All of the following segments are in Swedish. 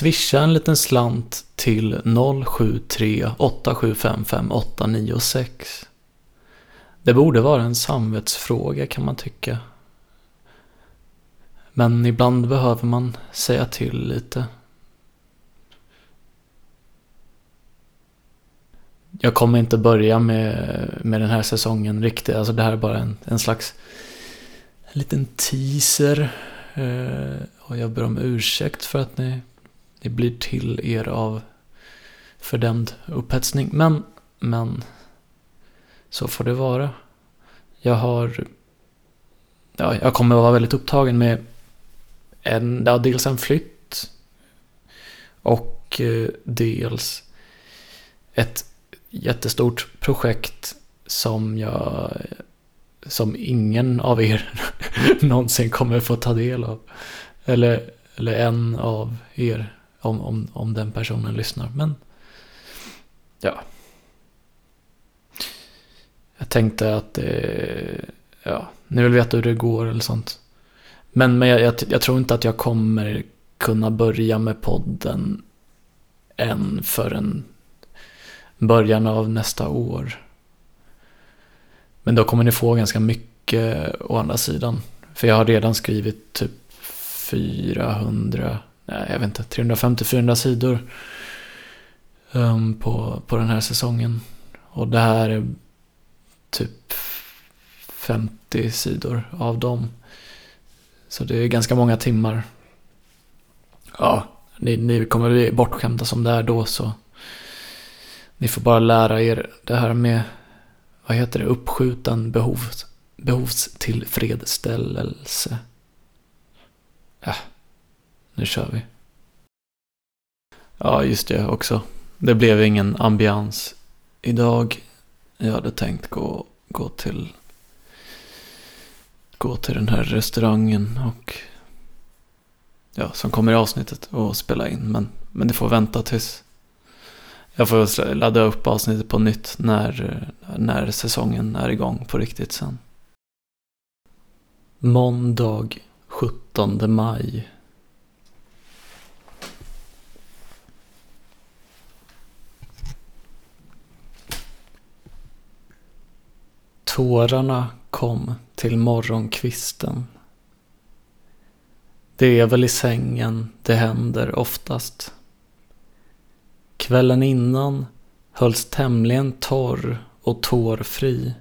Swisha en liten slant till 073 8755 896. Det borde vara en samvetsfråga kan man tycka. Men ibland behöver man säga till lite. Jag kommer inte börja med, med den här säsongen riktigt. Alltså det här är bara en, en slags en liten teaser. Eh, och jag ber om ursäkt för att ni, det blir till er av fördämd upphetsning. Men, men så får det vara. Jag har... Ja, jag kommer att vara väldigt upptagen med en, ja, dels en flytt och eh, dels ett jättestort projekt som jag som ingen av er någonsin kommer få ta del av. Eller, eller en av er om, om, om den personen lyssnar. Men ja. Jag tänkte att det, ja, ni vill veta hur det går eller sånt. Men, men jag, jag, jag tror inte att jag kommer kunna börja med podden än förrän början av nästa år. Men då kommer ni få ganska mycket å andra sidan. För jag har redan skrivit typ 400, jag vet inte, 350-400 sidor um, på, på den här säsongen. Och det här är typ 50 sidor av dem. Så det är ganska många timmar. Ja, ni, ni kommer bli bortskämda som det är då så. Ni får bara lära er det här med, vad heter det, uppskjuten behovs, behovstillfredsställelse. Äh nu kör vi. Ja, just det också. Det blev ingen ambians idag. Jag hade tänkt gå, gå till gå till den här restaurangen och ja, som kommer i avsnittet och spela in. Men, men det får vänta tills jag får ladda upp avsnittet på nytt när, när säsongen är igång på riktigt sen. Måndag 17 maj. Tårarna kom till morgonkvisten. Det är väl i sängen det händer oftast. Kvällen innan hölls tämligen torr och tårfri.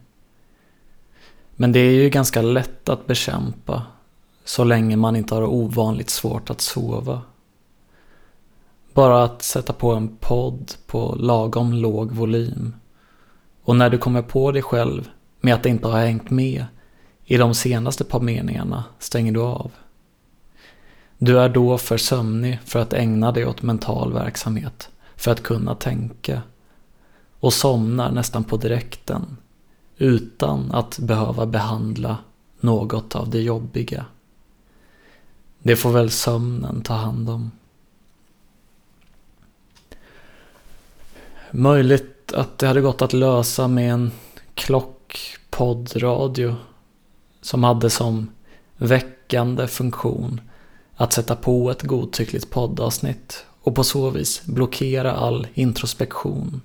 Men det är ju ganska lätt att bekämpa så länge man inte har ovanligt svårt att sova. Bara att sätta på en podd på lagom låg volym. Och när du kommer på dig själv med att det inte har hängt med i de senaste par meningarna stänger du av. Du är då för sömnig för att ägna dig åt mental verksamhet, för att kunna tänka. Och somnar nästan på direkten, utan att behöva behandla något av det jobbiga. Det får väl sömnen ta hand om. Möjligt att det hade gått att lösa med en klocka poddradio som hade som väckande funktion att sätta på ett godtyckligt poddavsnitt och på så vis blockera all introspektion.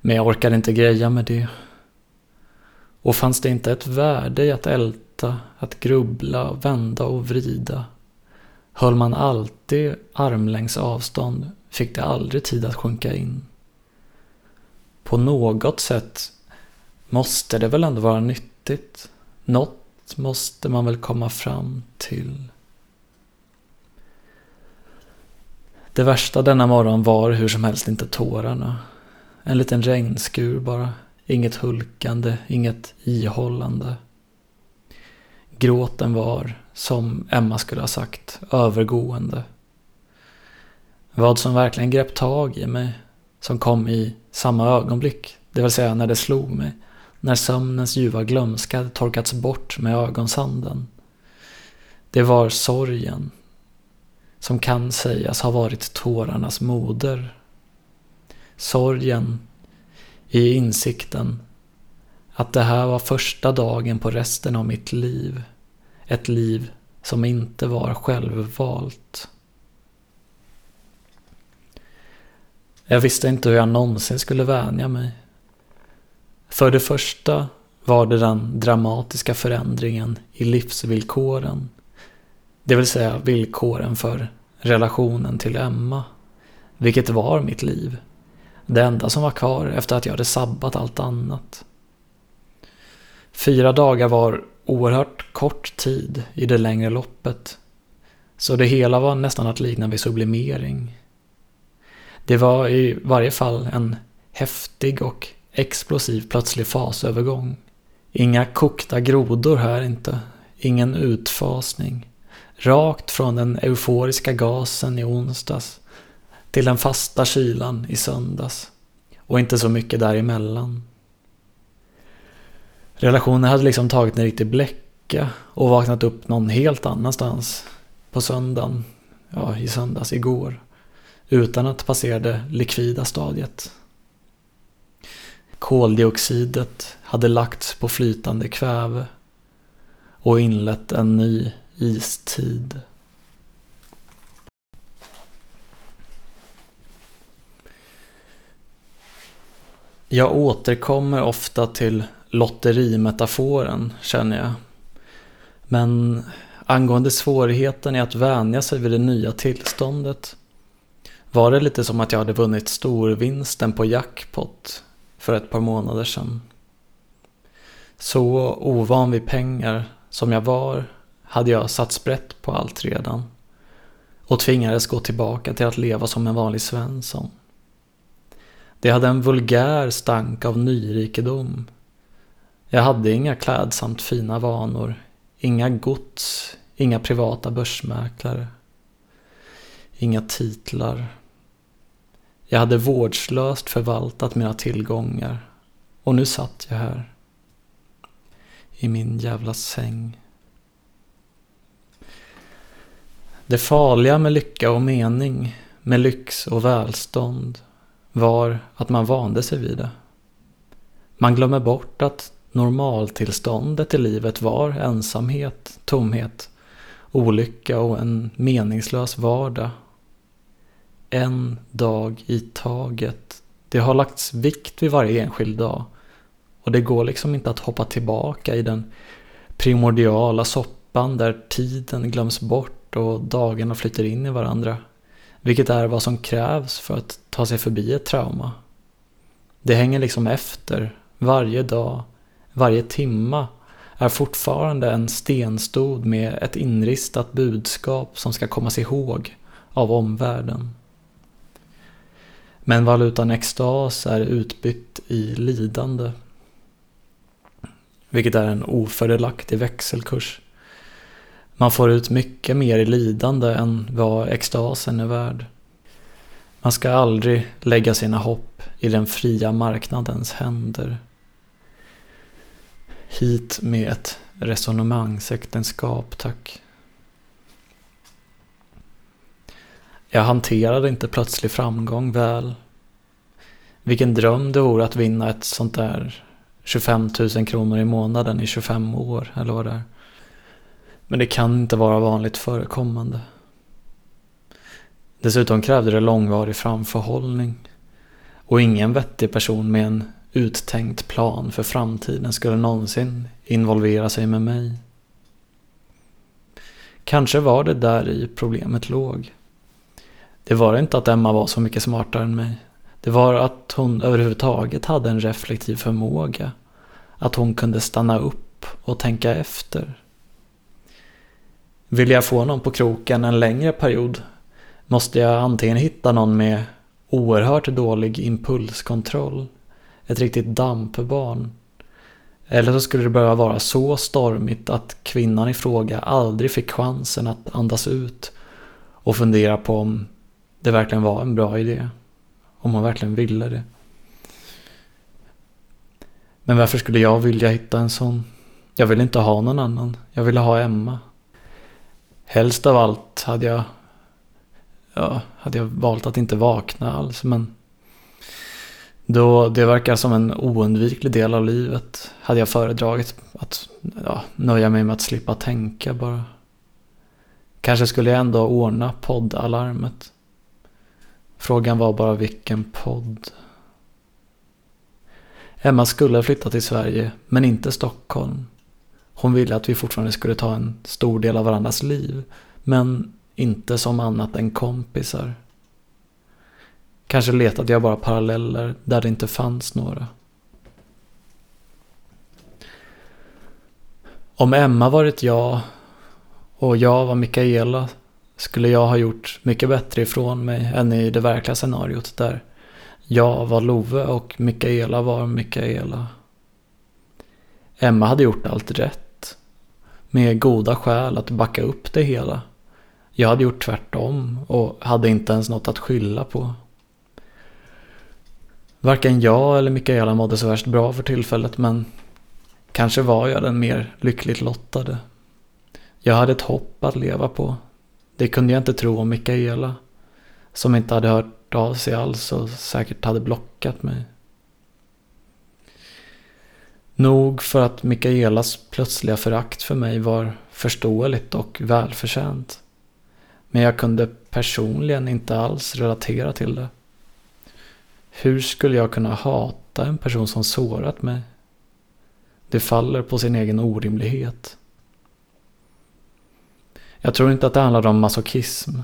Men jag orkade inte greja med det. Och fanns det inte ett värde i att älta, att grubbla, vända och vrida? Höll man alltid armlängds avstånd fick det aldrig tid att sjunka in. På något sätt måste det väl ändå vara nyttigt. Något måste man väl komma fram till. Det värsta denna morgon var hur som helst inte tårarna. En liten regnskur bara. Inget hulkande, inget ihållande. Gråten var, som Emma skulle ha sagt, övergående. Vad som verkligen grep tag i mig, som kom i samma ögonblick, det vill säga när det slog mig, när sömnens ljuva glömska hade torkats bort med ögonsanden. Det var sorgen, som kan sägas ha varit tårarnas moder. Sorgen i insikten att det här var första dagen på resten av mitt liv. Ett liv som inte var självvalt. Jag visste inte hur jag någonsin skulle vänja mig. För det första var det den dramatiska förändringen i livsvillkoren. Det vill säga villkoren för relationen till Emma. Vilket var mitt liv. Det enda som var kvar efter att jag hade sabbat allt annat. Fyra dagar var oerhört kort tid i det längre loppet. Så det hela var nästan att likna vid sublimering. Det var i varje fall en häftig och explosiv plötslig fasövergång. Inga kokta grodor här inte. Ingen utfasning. Rakt från den euforiska gasen i onsdags till den fasta kylan i söndags. Och inte så mycket däremellan. Relationen hade liksom tagit en riktig bläcka och vaknat upp någon helt annanstans på söndagen, ja i söndags, igår. Utan att passera det likvida stadiet. Koldioxidet hade lagts på flytande kväve och inlett en ny istid. Jag återkommer ofta till lotterimetaforen, känner jag. Men angående svårigheten i att vänja sig vid det nya tillståndet var det lite som att jag hade vunnit storvinsten på jackpot för ett par månader sedan. Så ovan vid pengar som jag var hade jag satt sprätt på allt redan och tvingades gå tillbaka till att leva som en vanlig Svensson. Det hade en vulgär stank av nyrikedom. Jag hade inga klädsamt fina vanor, inga gods, inga privata börsmäklare, inga titlar. Jag hade vårdslöst förvaltat mina tillgångar och nu satt jag här. I min jävla säng. Det farliga med lycka och mening, med lyx och välstånd var att man vande sig vid det. Man glömmer bort att normaltillståndet i livet var ensamhet, tomhet, olycka och en meningslös vardag. En dag i taget. Det har lagts vikt vid varje enskild dag. Och det går liksom inte att hoppa tillbaka i den primordiala soppan där tiden glöms bort och dagarna flyter in i varandra. Vilket är vad som krävs för att ta sig förbi ett trauma. Det hänger liksom efter. Varje dag, varje timma är fortfarande en stenstod med ett inristat budskap som ska kommas ihåg av omvärlden. Men valutan extas är utbytt i lidande. Vilket är en ofördelaktig växelkurs. Man får ut mycket mer i lidande än vad extasen är värd. Man ska aldrig lägga sina hopp i den fria marknadens händer. Hit med ett resonemangsäktenskap, tack. Jag hanterade inte plötslig framgång väl. Vilken dröm det vore att vinna ett sånt där 25 000 kronor i månaden i 25 år, eller vad det är. Men det kan inte vara vanligt förekommande. Dessutom krävde det långvarig framförhållning. Och ingen vettig person med en uttänkt plan för framtiden skulle någonsin involvera sig med mig. Kanske var det där i problemet låg. Det var inte att Emma var så mycket smartare än mig. Det var att hon överhuvudtaget hade en reflektiv förmåga. Att hon kunde stanna upp och tänka efter. Vill jag få någon på kroken en längre period måste jag antingen hitta någon med oerhört dålig impulskontroll, ett riktigt dampbarn. Eller så skulle det behöva vara så stormigt att kvinnan i fråga aldrig fick chansen att andas ut och fundera på om det verkligen var en bra idé. Om hon verkligen ville det. Men varför skulle jag vilja hitta en sån? Jag ville inte ha någon annan. Jag ville ha Emma. Helst av allt hade jag, ja, hade jag valt att inte vakna alls. Men då det verkar som en oundviklig del av livet hade jag föredragit att ja, nöja mig med att slippa tänka bara. Kanske skulle jag ändå ordna poddalarmet. Frågan var bara vilken podd. Emma skulle flytta till Sverige, men inte Stockholm. Hon ville att vi fortfarande skulle ta en stor del av varandras liv, men inte som annat än kompisar. Kanske letade jag bara paralleller där det inte fanns några. Om Emma varit jag och jag var Mikaela skulle jag ha gjort mycket bättre ifrån mig än i det verkliga scenariot där jag var Love och Mikaela var Mikaela. Emma hade gjort allt rätt. Med goda skäl att backa upp det hela. Jag hade gjort tvärtom och hade inte ens något att skylla på. Varken jag eller Mikaela mådde så värst bra för tillfället men kanske var jag den mer lyckligt lottade. Jag hade ett hopp att leva på. Det kunde jag inte tro om Mikaela. Som inte hade hört av sig alls och säkert hade blockat mig. Nog för att Mikaelas plötsliga förakt för mig var förståeligt och välförtjänt. Men jag kunde personligen inte alls relatera till det. Hur skulle jag kunna hata en person som sårat mig? Det faller på sin egen orimlighet. Jag tror inte att det handlade om masochism.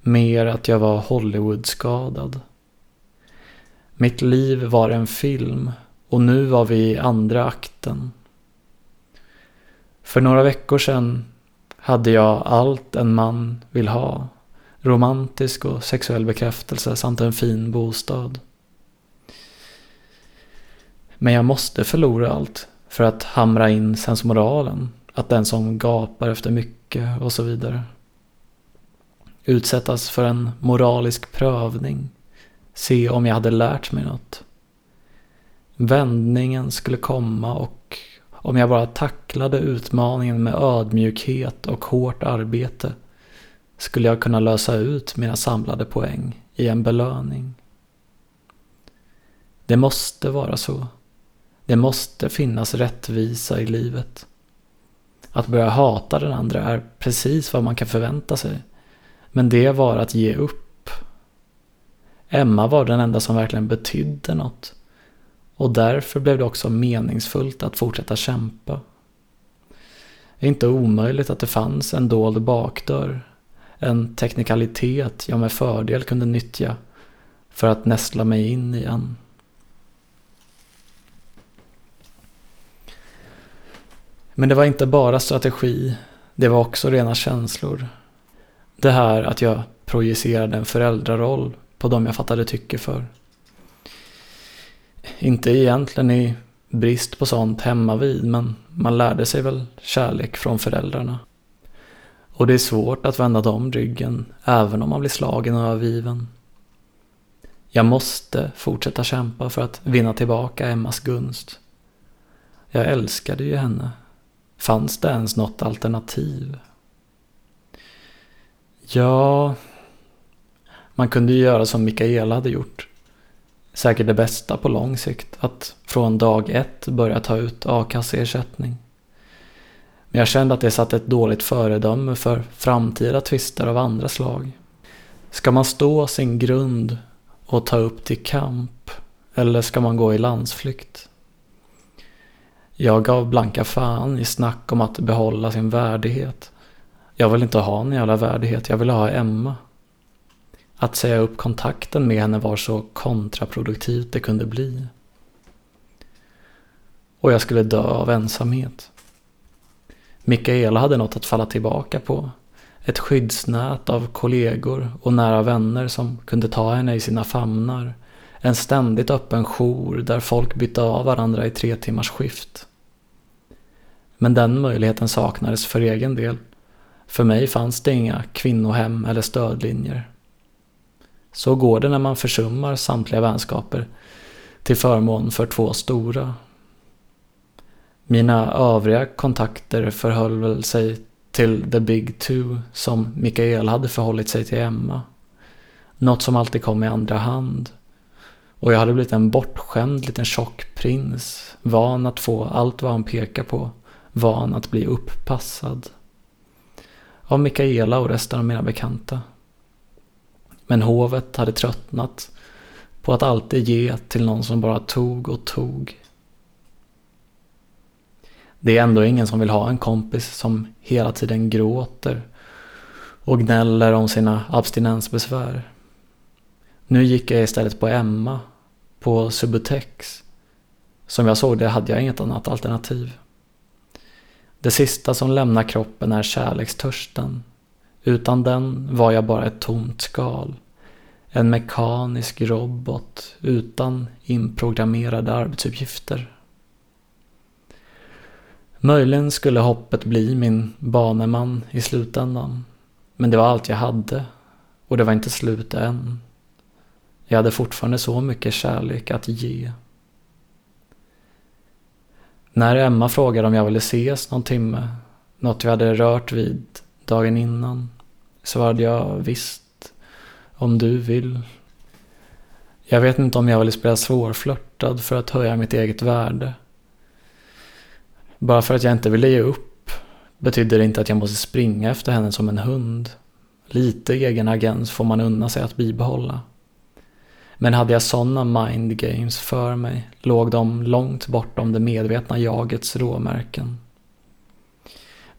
Mer att jag var Hollywoodskadad. Mitt liv var en film och nu var vi i andra akten. För några veckor sedan hade jag allt en man vill ha. Romantisk och sexuell bekräftelse samt en fin bostad. Men jag måste förlora allt för att hamra in sensmoralen. Att den som gapar efter mycket och så vidare. Utsättas för en moralisk prövning. Se om jag hade lärt mig något. Vändningen skulle komma och om jag bara tacklade utmaningen med ödmjukhet och hårt arbete skulle jag kunna lösa ut mina samlade poäng i en belöning. Det måste vara så. Det måste finnas rättvisa i livet. Att börja hata den andra är precis vad man kan förvänta sig. Men det var att ge upp. Emma var den enda som verkligen betydde något. Och därför blev det också meningsfullt att fortsätta kämpa. Det är inte omöjligt att det fanns en dold bakdörr. En teknikalitet jag med fördel kunde nyttja för att nästla mig in igen. Men det var inte bara strategi, det var också rena känslor. Det här att jag projicerade en föräldraroll på dem jag fattade tycke för. Inte egentligen i brist på sånt hemma vid, men man lärde sig väl kärlek från föräldrarna. Och det är svårt att vända dem ryggen, även om man blir slagen och övergiven. Jag måste fortsätta kämpa för att vinna tillbaka Emmas gunst. Jag älskade ju henne. Fanns det ens något alternativ? Ja, man kunde ju göra som Mikaela hade gjort. Säkert det bästa på lång sikt, att från dag ett börja ta ut a-kasseersättning. Men jag kände att det satte ett dåligt föredöme för framtida tvister av andra slag. Ska man stå sin grund och ta upp till kamp? Eller ska man gå i landsflykt? Jag gav blanka fan i snack om att behålla sin värdighet. Jag vill inte ha en jävla värdighet, jag vill ha Emma. Att säga upp kontakten med henne var så kontraproduktivt det kunde bli. Och jag skulle dö av ensamhet. Mikaela hade något att falla tillbaka på. Ett skyddsnät av kollegor och nära vänner som kunde ta henne i sina famnar. En ständigt öppen jour där folk bytte av varandra i tre timmars skift. Men den möjligheten saknades för egen del. För mig fanns det inga kvinnohem eller stödlinjer. Så går det när man försummar samtliga vänskaper till förmån för två stora. Mina övriga kontakter förhöll väl sig till the big two som Mikael hade förhållit sig till Emma. Något som alltid kom i andra hand. Och jag hade blivit en bortskämd liten tjock prins, van att få allt vad han pekar på, van att bli uppassad. Av Mikaela och resten av mina bekanta. Men hovet hade tröttnat på att alltid ge till någon som bara tog och tog. Det är ändå ingen som vill ha en kompis som hela tiden gråter och gnäller om sina abstinensbesvär. Nu gick jag istället på Emma, på Subutex. Som jag såg det hade jag inget annat alternativ. Det sista som lämnar kroppen är kärlekstörsten. Utan den var jag bara ett tomt skal. En mekanisk robot utan inprogrammerade arbetsuppgifter. Möjligen skulle hoppet bli min baneman i slutändan. Men det var allt jag hade. Och det var inte slut än. Jag hade fortfarande så mycket kärlek att ge. När Emma frågade om jag ville ses någon timme, något vi hade rört vid dagen innan, svarade jag visst, om du vill. Jag vet inte om jag ville spela svårflörtad för att höja mitt eget värde. Bara för att jag inte ville ge upp betyder det inte att jag måste springa efter henne som en hund. Lite egen agens får man unna sig att bibehålla. Men hade jag sådana mind games för mig låg de långt bortom det medvetna jagets råmärken.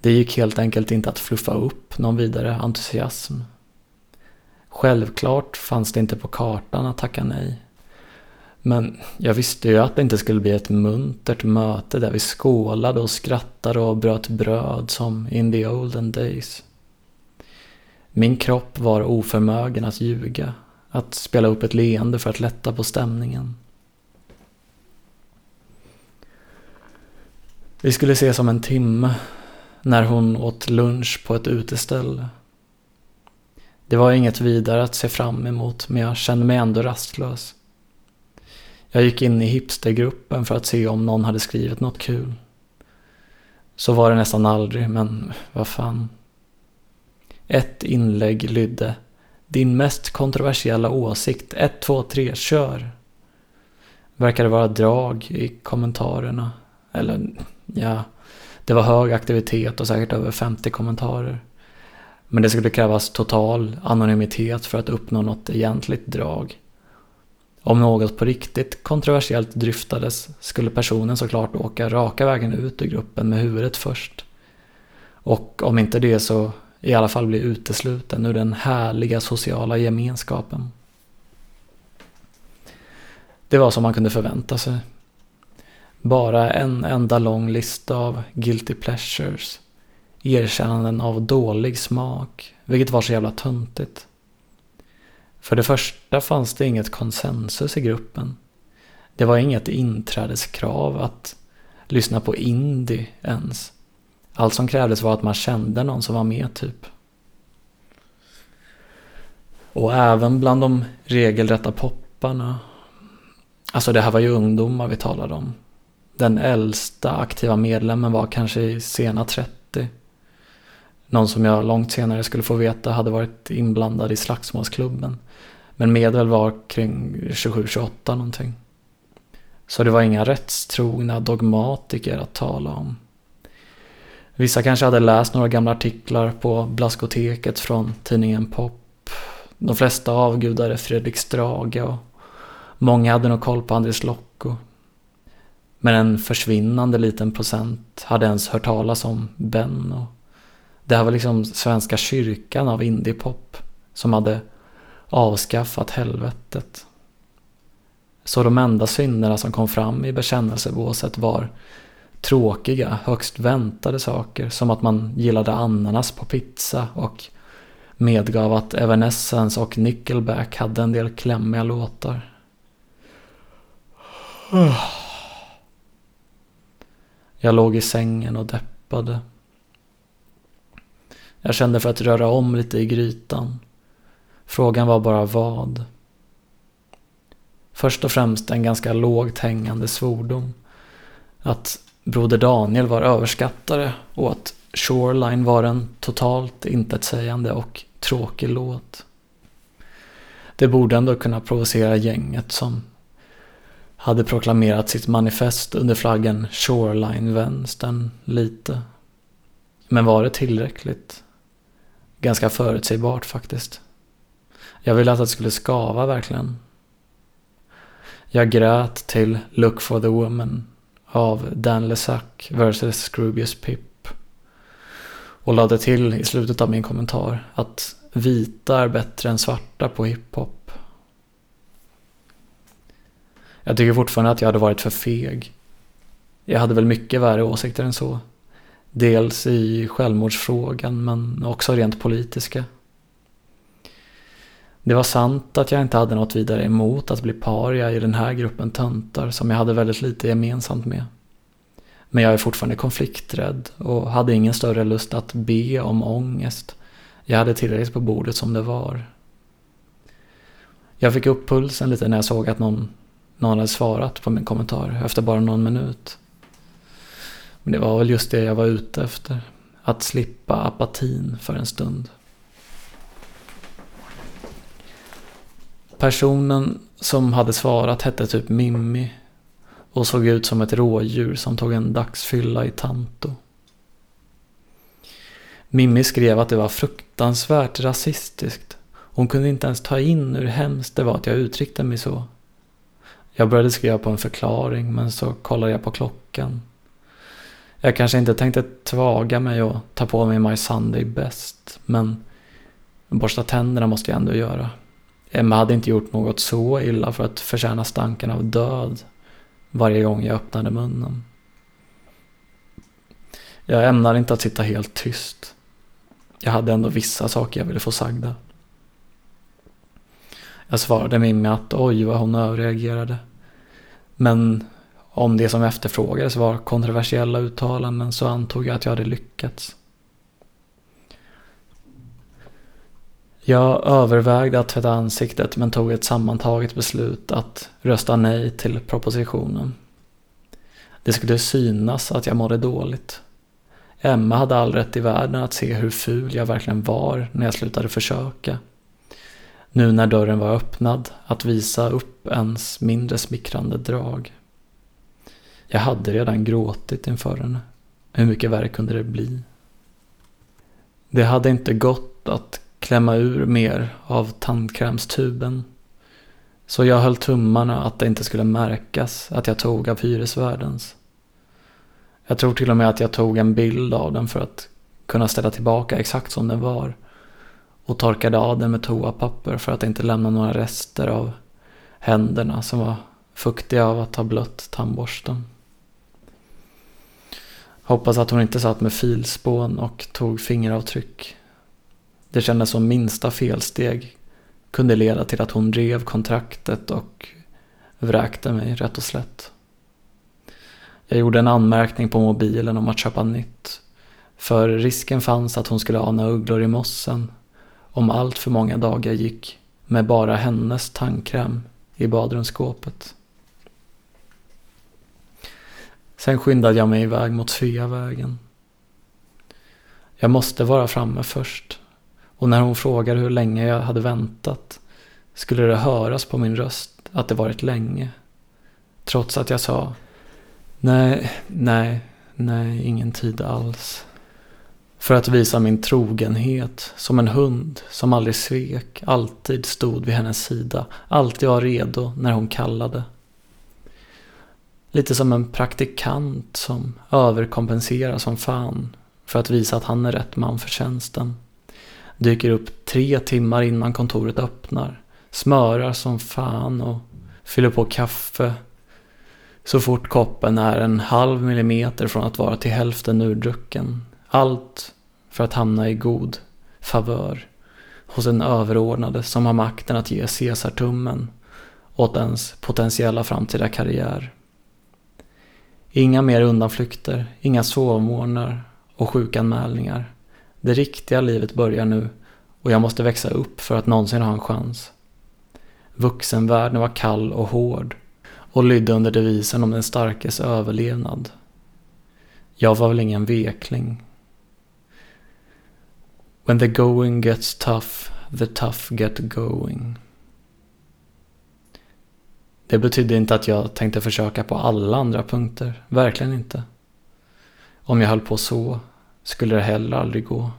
Det gick helt enkelt inte att fluffa upp någon vidare entusiasm. Självklart fanns det inte på kartan att tacka nej. Men jag visste ju att det inte skulle bli ett muntert möte där vi skålade och skrattade och bröt bröd som in the olden days. Min kropp var oförmögen att ljuga, att spela upp ett leende för att lätta på stämningen. Vi skulle ses om en timme, när hon åt lunch på ett uteställe. Det var inget vidare att se fram emot, men jag kände mig ändå rastlös. Jag gick in i hipstergruppen för att se om någon hade skrivit något kul. Så var det nästan aldrig, men vad fan. Ett inlägg lydde din mest kontroversiella åsikt, 1, 2, 3, kör. Verkade vara drag i kommentarerna. Eller, ja, det var hög aktivitet och säkert över 50 kommentarer. Men det skulle krävas total anonymitet för att uppnå något egentligt drag. Om något på riktigt kontroversiellt dryftades skulle personen såklart åka raka vägen ut ur gruppen med huvudet först. Och om inte det så i alla fall bli utesluten ur den härliga sociala gemenskapen. Det var som man kunde förvänta sig. Bara en enda lång lista av guilty pleasures. Erkännanden av dålig smak, vilket var så jävla töntigt. För det första fanns det inget konsensus i gruppen. Det var inget inträdeskrav att lyssna på indie ens. Allt som krävdes var att man kände någon som var med typ. Och även bland de regelrätta popparna. Alltså det här var ju ungdomar vi talade om. Den äldsta aktiva medlemmen var kanske i sena 30. Någon som jag långt senare skulle få veta hade varit inblandad i slagsmålsklubben. Men medel var kring 27-28 någonting. Så det var inga rättstrogna dogmatiker att tala om. Vissa kanske hade läst några gamla artiklar på Blaskoteket från tidningen Pop. De flesta avgudade Fredrik Strage och många hade nog koll på Andres Lokko. Men en försvinnande liten procent hade ens hört talas om Benno. Det här var liksom Svenska kyrkan av indiepop som hade avskaffat helvetet. Så de enda synderna som kom fram i bekännelsebåset var tråkiga, högst väntade saker som att man gillade ananas på pizza och medgav att Evanescence och Nickelback hade en del klämmiga låtar. Jag låg i sängen och deppade. Jag kände för att röra om lite i grytan. Frågan var bara vad. Först och främst en ganska lågt hängande svordom. Att Broder Daniel var överskattare och att Shoreline var en totalt intetsägande och tråkig låt. Det borde ändå kunna provocera gänget som hade proklamerat sitt manifest under flaggen Shoreline-vänstern lite. Men var det tillräckligt? Ganska förutsägbart faktiskt. Jag ville att det skulle skava verkligen. Jag grät till Look for the Woman av Dan Lesac vs Scroobius Pip. Och lade till i slutet av min kommentar att vita är bättre än svarta på hiphop. Jag tycker fortfarande att jag hade varit för feg. Jag hade väl mycket värre åsikter än så. Dels i självmordsfrågan men också rent politiska. Det var sant att jag inte hade något vidare emot att bli paria i den här gruppen töntar som jag hade väldigt lite gemensamt med. Men jag är fortfarande konflikträdd och hade ingen större lust att be om ångest. Jag hade tillräckligt på bordet som det var. Jag fick upp pulsen lite när jag såg att någon, någon hade svarat på min kommentar efter bara någon minut. Men det var väl just det jag var ute efter. Att slippa apatin för en stund. Personen som hade svarat hette typ Mimmi och såg ut som ett rådjur som tog en dagsfylla i Tanto. Mimmi skrev att det var fruktansvärt rasistiskt. Hon kunde inte ens ta in hur hemskt det var att jag uttryckte mig så. Jag började skriva på en förklaring men så kollade jag på klockan. Jag kanske inte tänkte tvaga mig och ta på mig My Sunday Best men borsta tänderna måste jag ändå göra. Eh, Emma hade inte gjort något så illa för att förtjäna stanken av död varje gång jag öppnade munnen. Jag ämnade inte att sitta helt tyst. Jag hade ändå vissa saker jag ville få sagda. Jag svarade Mimmi att oj vad hon överreagerade. Men om det som efterfrågades var kontroversiella uttalanden så antog jag att jag hade lyckats. Jag övervägde att tvätta ansiktet men tog ett sammantaget beslut att rösta nej till propositionen. Det skulle synas att jag mådde dåligt. Emma hade all rätt i världen att se hur ful jag verkligen var när jag slutade försöka. Nu när dörren var öppnad, att visa upp ens mindre smickrande drag. Jag hade redan gråtit inför henne. Hur mycket värre kunde det bli? Det hade inte gått att klämma ur mer av tandkrämstuben. Så jag höll tummarna att det inte skulle märkas att jag tog av hyresvärdens. Jag tror till och med att jag tog en bild av den för att kunna ställa tillbaka exakt som den var. Och torkade av den med toapapper för att inte lämna några rester av händerna som var fuktiga av att ha blött tandborsten. Hoppas att hon inte satt med filspån och tog fingeravtryck. Det kändes som minsta felsteg kunde leda till att hon rev kontraktet och vräkte mig rätt och slätt. Jag gjorde en anmärkning på mobilen om att köpa nytt. För risken fanns att hon skulle ana ugglor i mossen om allt för många dagar gick med bara hennes tandkräm i badrumsskåpet. Sen skyndade jag mig iväg mot Sveavägen. Jag måste vara framme först. Och när hon frågade hur länge jag hade väntat skulle det höras på min röst att det varit länge. Trots att jag sa nej, nej, nej, ingen tid alls. För att visa min trogenhet som en hund som aldrig svek, alltid stod vid hennes sida, alltid var redo när hon kallade. Lite som en praktikant som överkompenserar som fan för att visa att han är rätt man för tjänsten. Dyker upp tre timmar innan kontoret öppnar. Smörar som fan och fyller på kaffe så fort koppen är en halv millimeter från att vara till hälften urdrucken. Allt för att hamna i god favör hos en överordnade som har makten att ge Caesar-tummen åt ens potentiella framtida karriär. Inga mer undanflykter, inga sovmorgnar och sjukanmälningar. Det riktiga livet börjar nu och jag måste växa upp för att någonsin ha en chans. Vuxenvärlden var kall och hård och lydde under devisen om den starkes överlevnad. Jag var väl ingen vekling. When the going gets tough, the tough get going. Det betydde inte att jag tänkte försöka på alla andra punkter, verkligen inte. Om jag höll på så skulle det heller aldrig gå.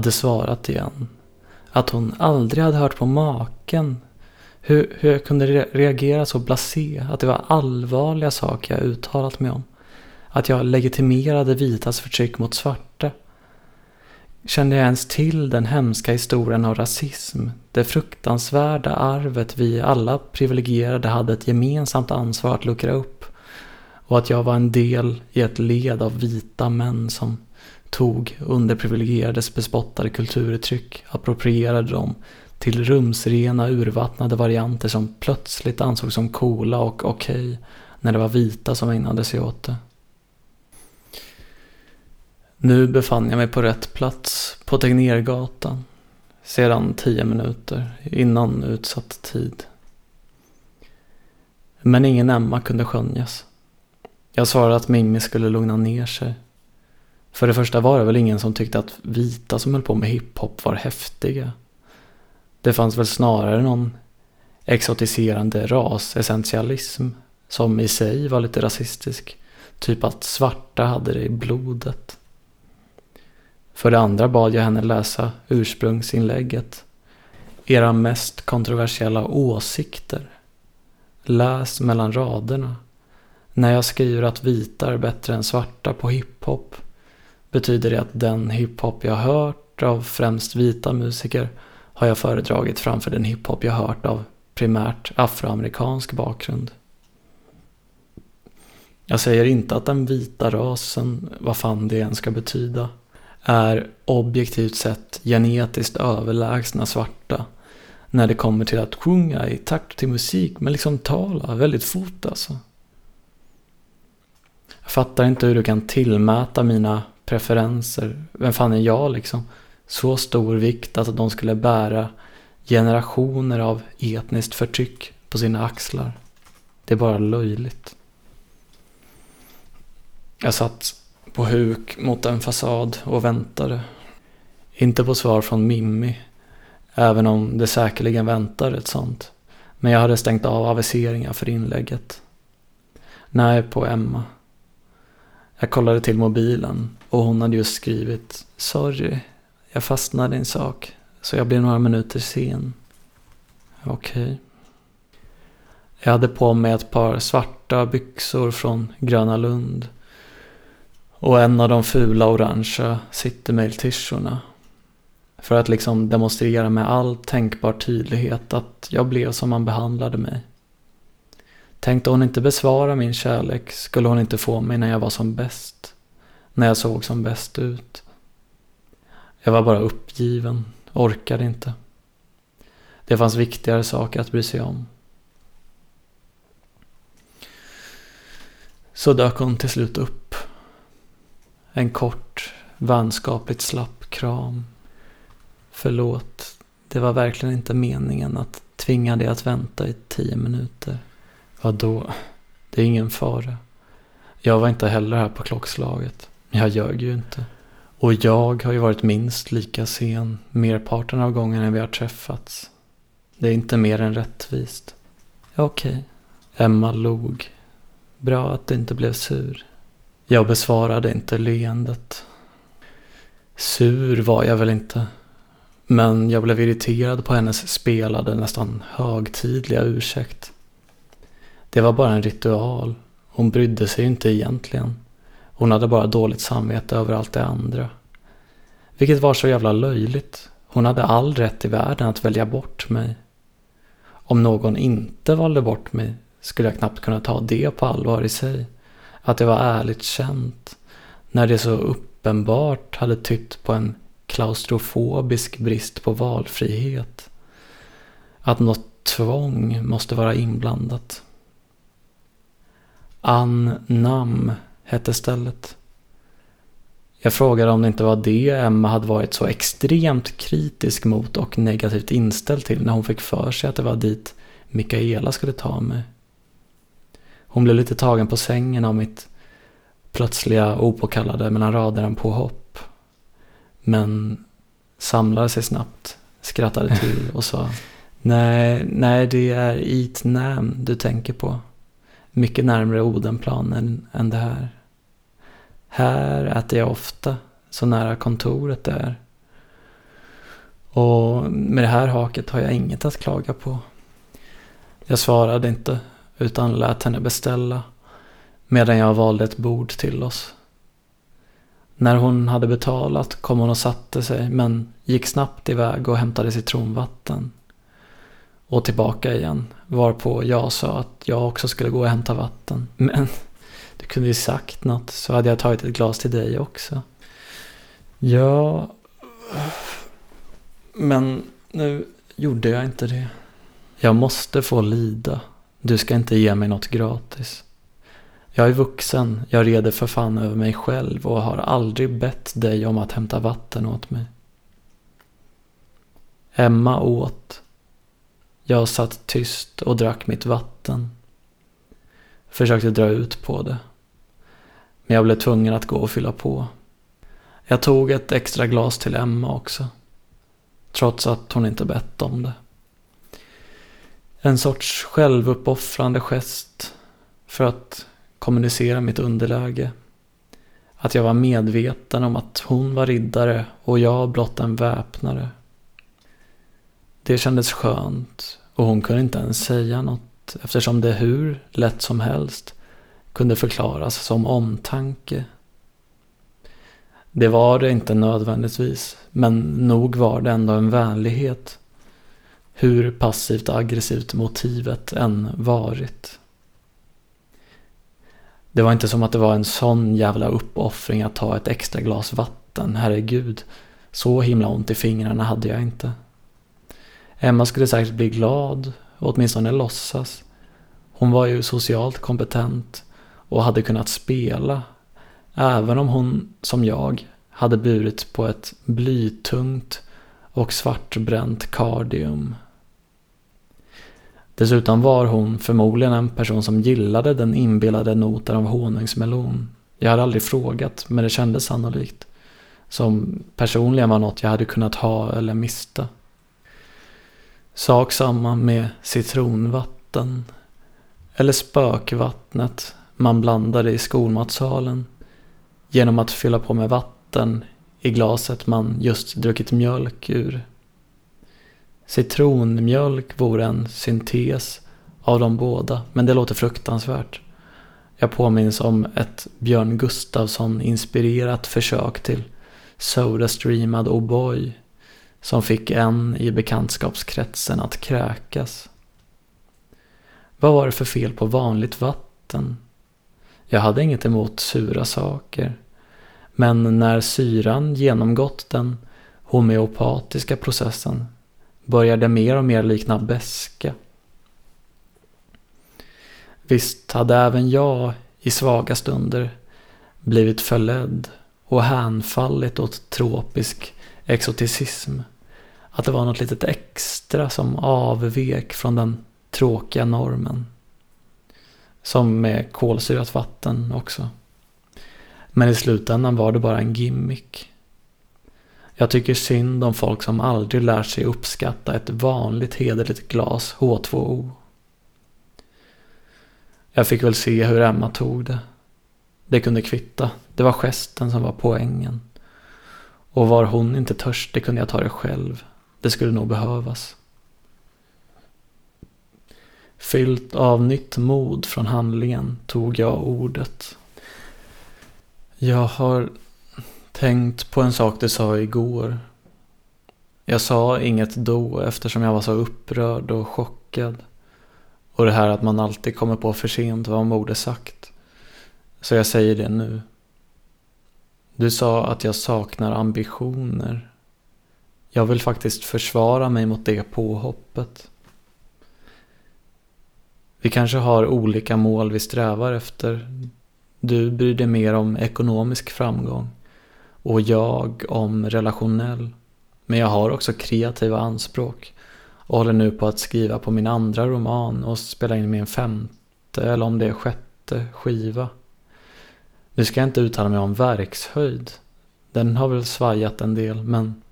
Hade svarat igen. Att hon aldrig hade hört på maken. Hur, hur jag kunde re reagera så blasé. Att det var allvarliga saker jag uttalat mig om. Att jag legitimerade vitas förtryck mot svarta. Kände jag ens till den hemska historien av rasism? Det fruktansvärda arvet vi alla privilegierade hade ett gemensamt ansvar att luckra upp. Och att jag var en del i ett led av vita män som tog underprivilegierades bespottade kulturuttryck, approprierade dem till rumsrena urvattnade varianter som plötsligt ansågs som coola och okej okay, när det var vita som ägnade sig åt det. Nu befann jag mig på rätt plats, på Tegnérgatan, sedan tio minuter innan utsatt tid. Men ingen Emma kunde skönjas. Jag svarade att Mimmi skulle lugna ner sig. För det första var det väl ingen som tyckte att vita som höll på med hiphop var häftiga. Det fanns väl snarare någon exotiserande rasessentialism som i sig var lite rasistisk. Typ att svarta hade det i blodet. För det andra bad jag henne läsa ursprungsinlägget. Era mest kontroversiella åsikter. Läs mellan raderna. När jag skriver att vita är bättre än svarta på hiphop betyder det att den hiphop jag hört av främst vita musiker har jag föredragit framför den hiphop jag hört av primärt afroamerikansk bakgrund. Jag säger inte att den vita rasen, vad fan det än ska betyda, är objektivt sett genetiskt överlägsna svarta när det kommer till att sjunga i takt till musik, men liksom tala väldigt fort alltså. Jag fattar inte hur du kan tillmäta mina preferenser, vem fan är jag liksom, så stor vikt att de skulle bära generationer av etniskt förtryck på sina axlar. Det är bara löjligt. Jag satt på huk mot en fasad och väntade. Inte på svar från Mimmi, även om det säkerligen väntar ett sånt. Men jag hade stängt av aviseringar för inlägget. Nej, på Emma. Jag kollade till mobilen och hon hade just skrivit Sorry, jag fastnade i en sak, så jag blev några minuter sen. Okej. Okay. Jag hade på mig ett par svarta byxor från Gröna Lund och en av de fula orangea Citymail-tishorna. För att liksom demonstrera med all tänkbar tydlighet att jag blev som man behandlade mig. Tänkte hon inte besvara min kärlek skulle hon inte få mig när jag var som bäst. När jag såg som bäst ut. Jag var bara uppgiven, orkade inte. Det fanns viktigare saker att bry sig om. Så dök hon till slut upp en kort, vänskapligt slapp kram. Förlåt, det var verkligen inte meningen att tvinga dig att vänta i tio minuter. Vadå? Det är ingen fara. Jag var inte heller här på klockslaget. Jag ljög ju inte. Och jag har ju varit minst lika sen merparten av gångerna vi har träffats. Det är inte mer än rättvist. Okej. Okay. Emma log. Bra att du inte blev sur. Jag besvarade inte leendet. Sur var jag väl inte. Men jag blev irriterad på hennes spelade, nästan högtidliga ursäkt. Det var bara en ritual. Hon brydde sig inte egentligen. Hon hade bara dåligt samvete över allt det andra. Vilket var så jävla löjligt. Hon hade all rätt i världen att välja bort mig. Om någon inte valde bort mig skulle jag knappt kunna ta det på allvar i sig att det var ärligt känt när det så uppenbart hade tytt på en klaustrofobisk brist på valfrihet. Att något tvång måste vara inblandat. Ann Nam hette stället. Jag frågade om det inte var det Emma hade varit så extremt kritisk mot och negativt inställd till när hon fick för sig att det var dit Mikaela skulle ta mig. Hon blev lite tagen på sängen av mitt plötsliga opåkallade mellan raderna påhopp. Men samlade sig snabbt, skrattade till och sa Nej, nej det är Itnam du tänker på. Mycket närmre Odenplan än, än det här. Här äter jag ofta, så nära kontoret det är. Och med det här haket har jag inget att klaga på. Jag svarade inte utan lät henne beställa medan jag valde ett bord till oss. När hon hade betalat kom hon och satte sig men gick snabbt iväg och hämtade citronvatten. Och tillbaka igen, varpå jag sa att jag också skulle gå och hämta vatten. Men du kunde ju sagt något så hade jag tagit ett glas till dig också. Ja... Men nu gjorde jag inte det. Jag måste få lida. Du ska inte ge mig något gratis. Jag är vuxen, jag reder för fan över mig själv och har aldrig bett dig om att hämta vatten åt mig. Emma åt. Jag satt tyst och drack mitt vatten. Försökte dra ut på det. Men jag blev tvungen att gå och fylla på. Jag tog ett extra glas till Emma också. Trots att hon inte bett om det. En sorts självuppoffrande gest för att kommunicera mitt underläge. Att jag var medveten om att hon var riddare och jag blott en väpnare. Det kändes skönt och hon kunde inte ens säga något eftersom det hur lätt som helst kunde förklaras som omtanke. Det var det inte nödvändigtvis, men nog var det ändå en vänlighet. Hur passivt aggressivt motivet än varit. Det var inte som att det var en sån jävla uppoffring att ta ett extra glas vatten, herregud. Så himla ont i fingrarna hade jag inte. Emma skulle säkert bli glad, åtminstone låtsas. Hon var ju socialt kompetent och hade kunnat spela, även om hon, som jag, hade burit på ett blytungt och svartbränt kardium. Dessutom var hon förmodligen en person som gillade den inbillade noten av honungsmelon. Jag hade aldrig frågat, men det kändes sannolikt. Som personligen var något jag hade kunnat ha eller mista. Sak samma med citronvatten. Eller spökvattnet man blandade i skolmatsalen. Genom att fylla på med vatten i glaset man just druckit mjölk ur. Citronmjölk vore en syntes av de båda, men det låter fruktansvärt. Jag påminns om ett Björn Gustafsson-inspirerat försök till Sodastreamad oh O'boy som fick en i bekantskapskretsen att kräkas. Vad var det för fel på vanligt vatten? Jag hade inget emot sura saker. Men när syran genomgått den homeopatiska processen började mer och mer likna beska. Visst hade även jag i svaga stunder blivit förledd och hänfallit åt tropisk exoticism. Att det var något litet extra som avvek från den tråkiga normen. Som med kolsyrat vatten också. Men i slutändan var det bara en gimmick. Jag tycker synd om folk som aldrig lär sig uppskatta ett vanligt hederligt glas H2O. Jag fick väl se hur Emma tog det. Det kunde kvitta. Det var gesten som var poängen. Och var hon inte törstig kunde jag ta det själv. Det skulle nog behövas. Fyllt av nytt mod från handlingen tog jag ordet. Jag har tänkt på en sak du sa igår. Jag sa inget då eftersom jag var så upprörd och chockad. Och det här att man alltid kommer på för sent vad man borde sagt. Så jag säger det nu. Du sa att jag saknar ambitioner. Jag vill faktiskt försvara mig mot det påhoppet. Vi kanske har olika mål vi strävar efter. Du bryr dig mer om ekonomisk framgång och jag om relationell. Men jag har också kreativa anspråk och håller nu på att skriva på min andra roman och spela in min femte eller om det är sjätte skiva. Nu ska jag inte uttala mig om verkshöjd. Den har väl svajat en del men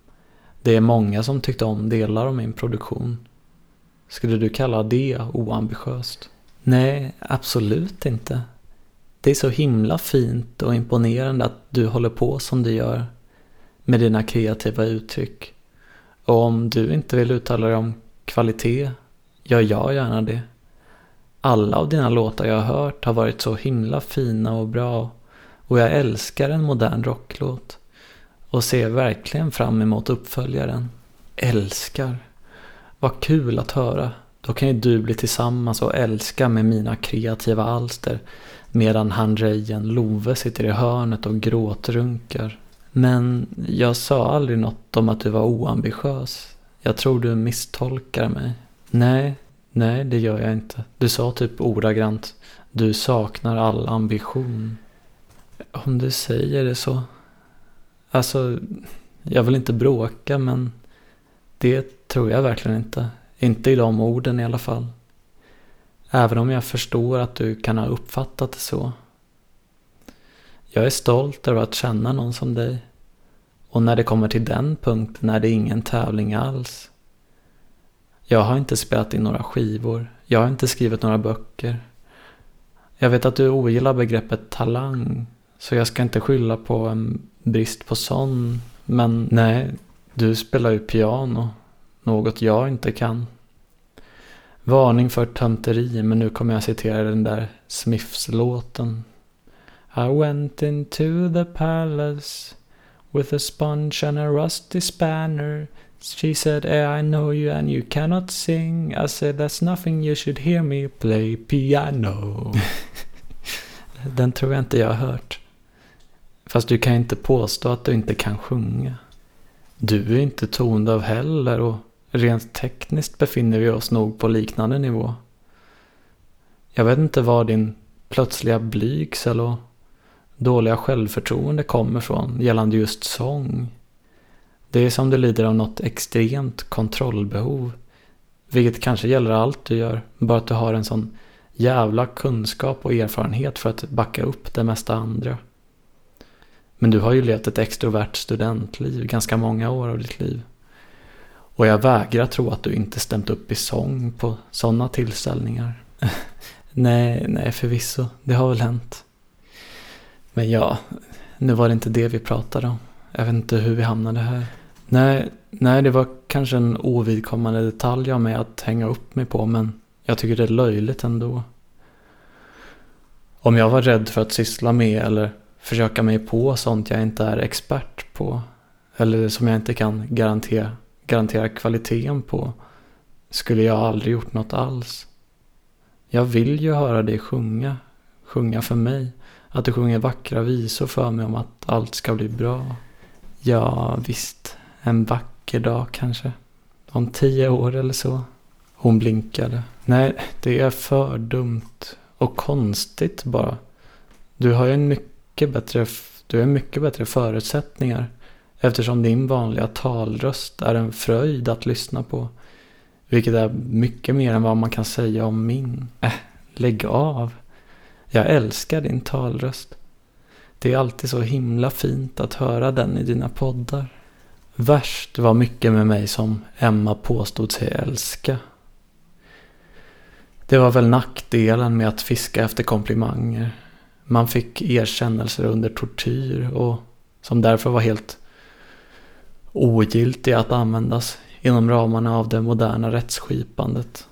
det är många som tyckte om delar av min produktion. Skulle du kalla det oambitiöst? Nej, absolut inte. Det är så himla fint och imponerande att du håller på som du gör. med dina kreativa uttryck. Och om du inte vill uttala dig om kvalitet, gör jag gärna det. Alla av dina låtar jag har hört har varit så himla fina och bra och jag älskar en modern rocklåt och ser verkligen fram emot uppföljaren. Älskar. Vad kul att höra. Då kan ju du bli tillsammans och älska med mina kreativa alster medan handrejen Love sitter i hörnet och gråtrunkar. Men jag sa aldrig något om att du var oambitiös. Jag tror du misstolkar mig. Nej, nej det gör jag inte. Du sa typ ordagrant du saknar all ambition. Om du säger det så. Alltså, jag vill inte bråka men det tror jag verkligen inte. Inte i de orden i alla fall. Även om jag förstår att du kan ha uppfattat det så. Jag är stolt över att känna någon som dig. Och när det kommer till den punkten är det ingen tävling alls. Jag har inte spelat in några skivor. Jag har inte skrivit några böcker. Jag vet att du ogillar begreppet talang. Så jag ska inte skylla på en brist på sån. Men nej, du spelar ju piano. Något jag inte kan. Varning för tönterier, men nu kommer jag citera den där Smiths-låten. I went into the palace with a sponge and a rusty spanner. She said, eh, I know you and you cannot sing. I said, that's nothing you should hear me play piano. den tror jag inte jag har hört. Fast du kan inte påstå att du inte kan sjunga. Du är inte tondöv heller och Rent tekniskt befinner vi oss nog på liknande nivå. Jag vet inte var din plötsliga blygsel och dåliga självförtroende kommer från gällande just sång. Det är som du lider av något extremt kontrollbehov. Vilket kanske gäller allt du gör, bara att du har en sån jävla kunskap och erfarenhet för att backa upp det mesta andra. Men du har ju levt ett extrovert studentliv ganska många år av ditt liv. Och jag vägrar tro att du inte stämt upp i sång på sådana tillställningar. nej, nej förvisso. Det har väl hänt. Men ja, nu var det inte det vi pratade om. Jag vet inte hur vi hamnade här. Nej, nej det var kanske en ovidkommande detalj av mig att hänga upp mig på men jag tycker det är löjligt ändå. Om jag var rädd för att syssla med eller försöka mig på sånt jag inte är expert på eller som jag inte kan garantera garantera kvaliteten på skulle jag aldrig gjort något alls. Jag vill ju höra dig sjunga, sjunga för mig. Att du sjunger vackra visor för mig om att allt ska bli bra. Ja, visst. En vacker dag kanske. Om tio år eller så. Hon blinkade. Nej, det är för dumt. Och konstigt bara. Du har ju en mycket bättre, du har mycket bättre förutsättningar Eftersom din vanliga talröst är en fröjd att lyssna på. Vilket är mycket mer än vad man kan säga om min. Äh, lägg av. Jag älskar din talröst. Det är alltid så himla fint att höra den i dina poddar. Värst var mycket med mig som Emma påstod sig älska. Det var väl nackdelen med att fiska efter komplimanger. Man fick erkännelser under tortyr och som därför var helt ogiltiga att användas inom ramarna av det moderna rättsskipandet.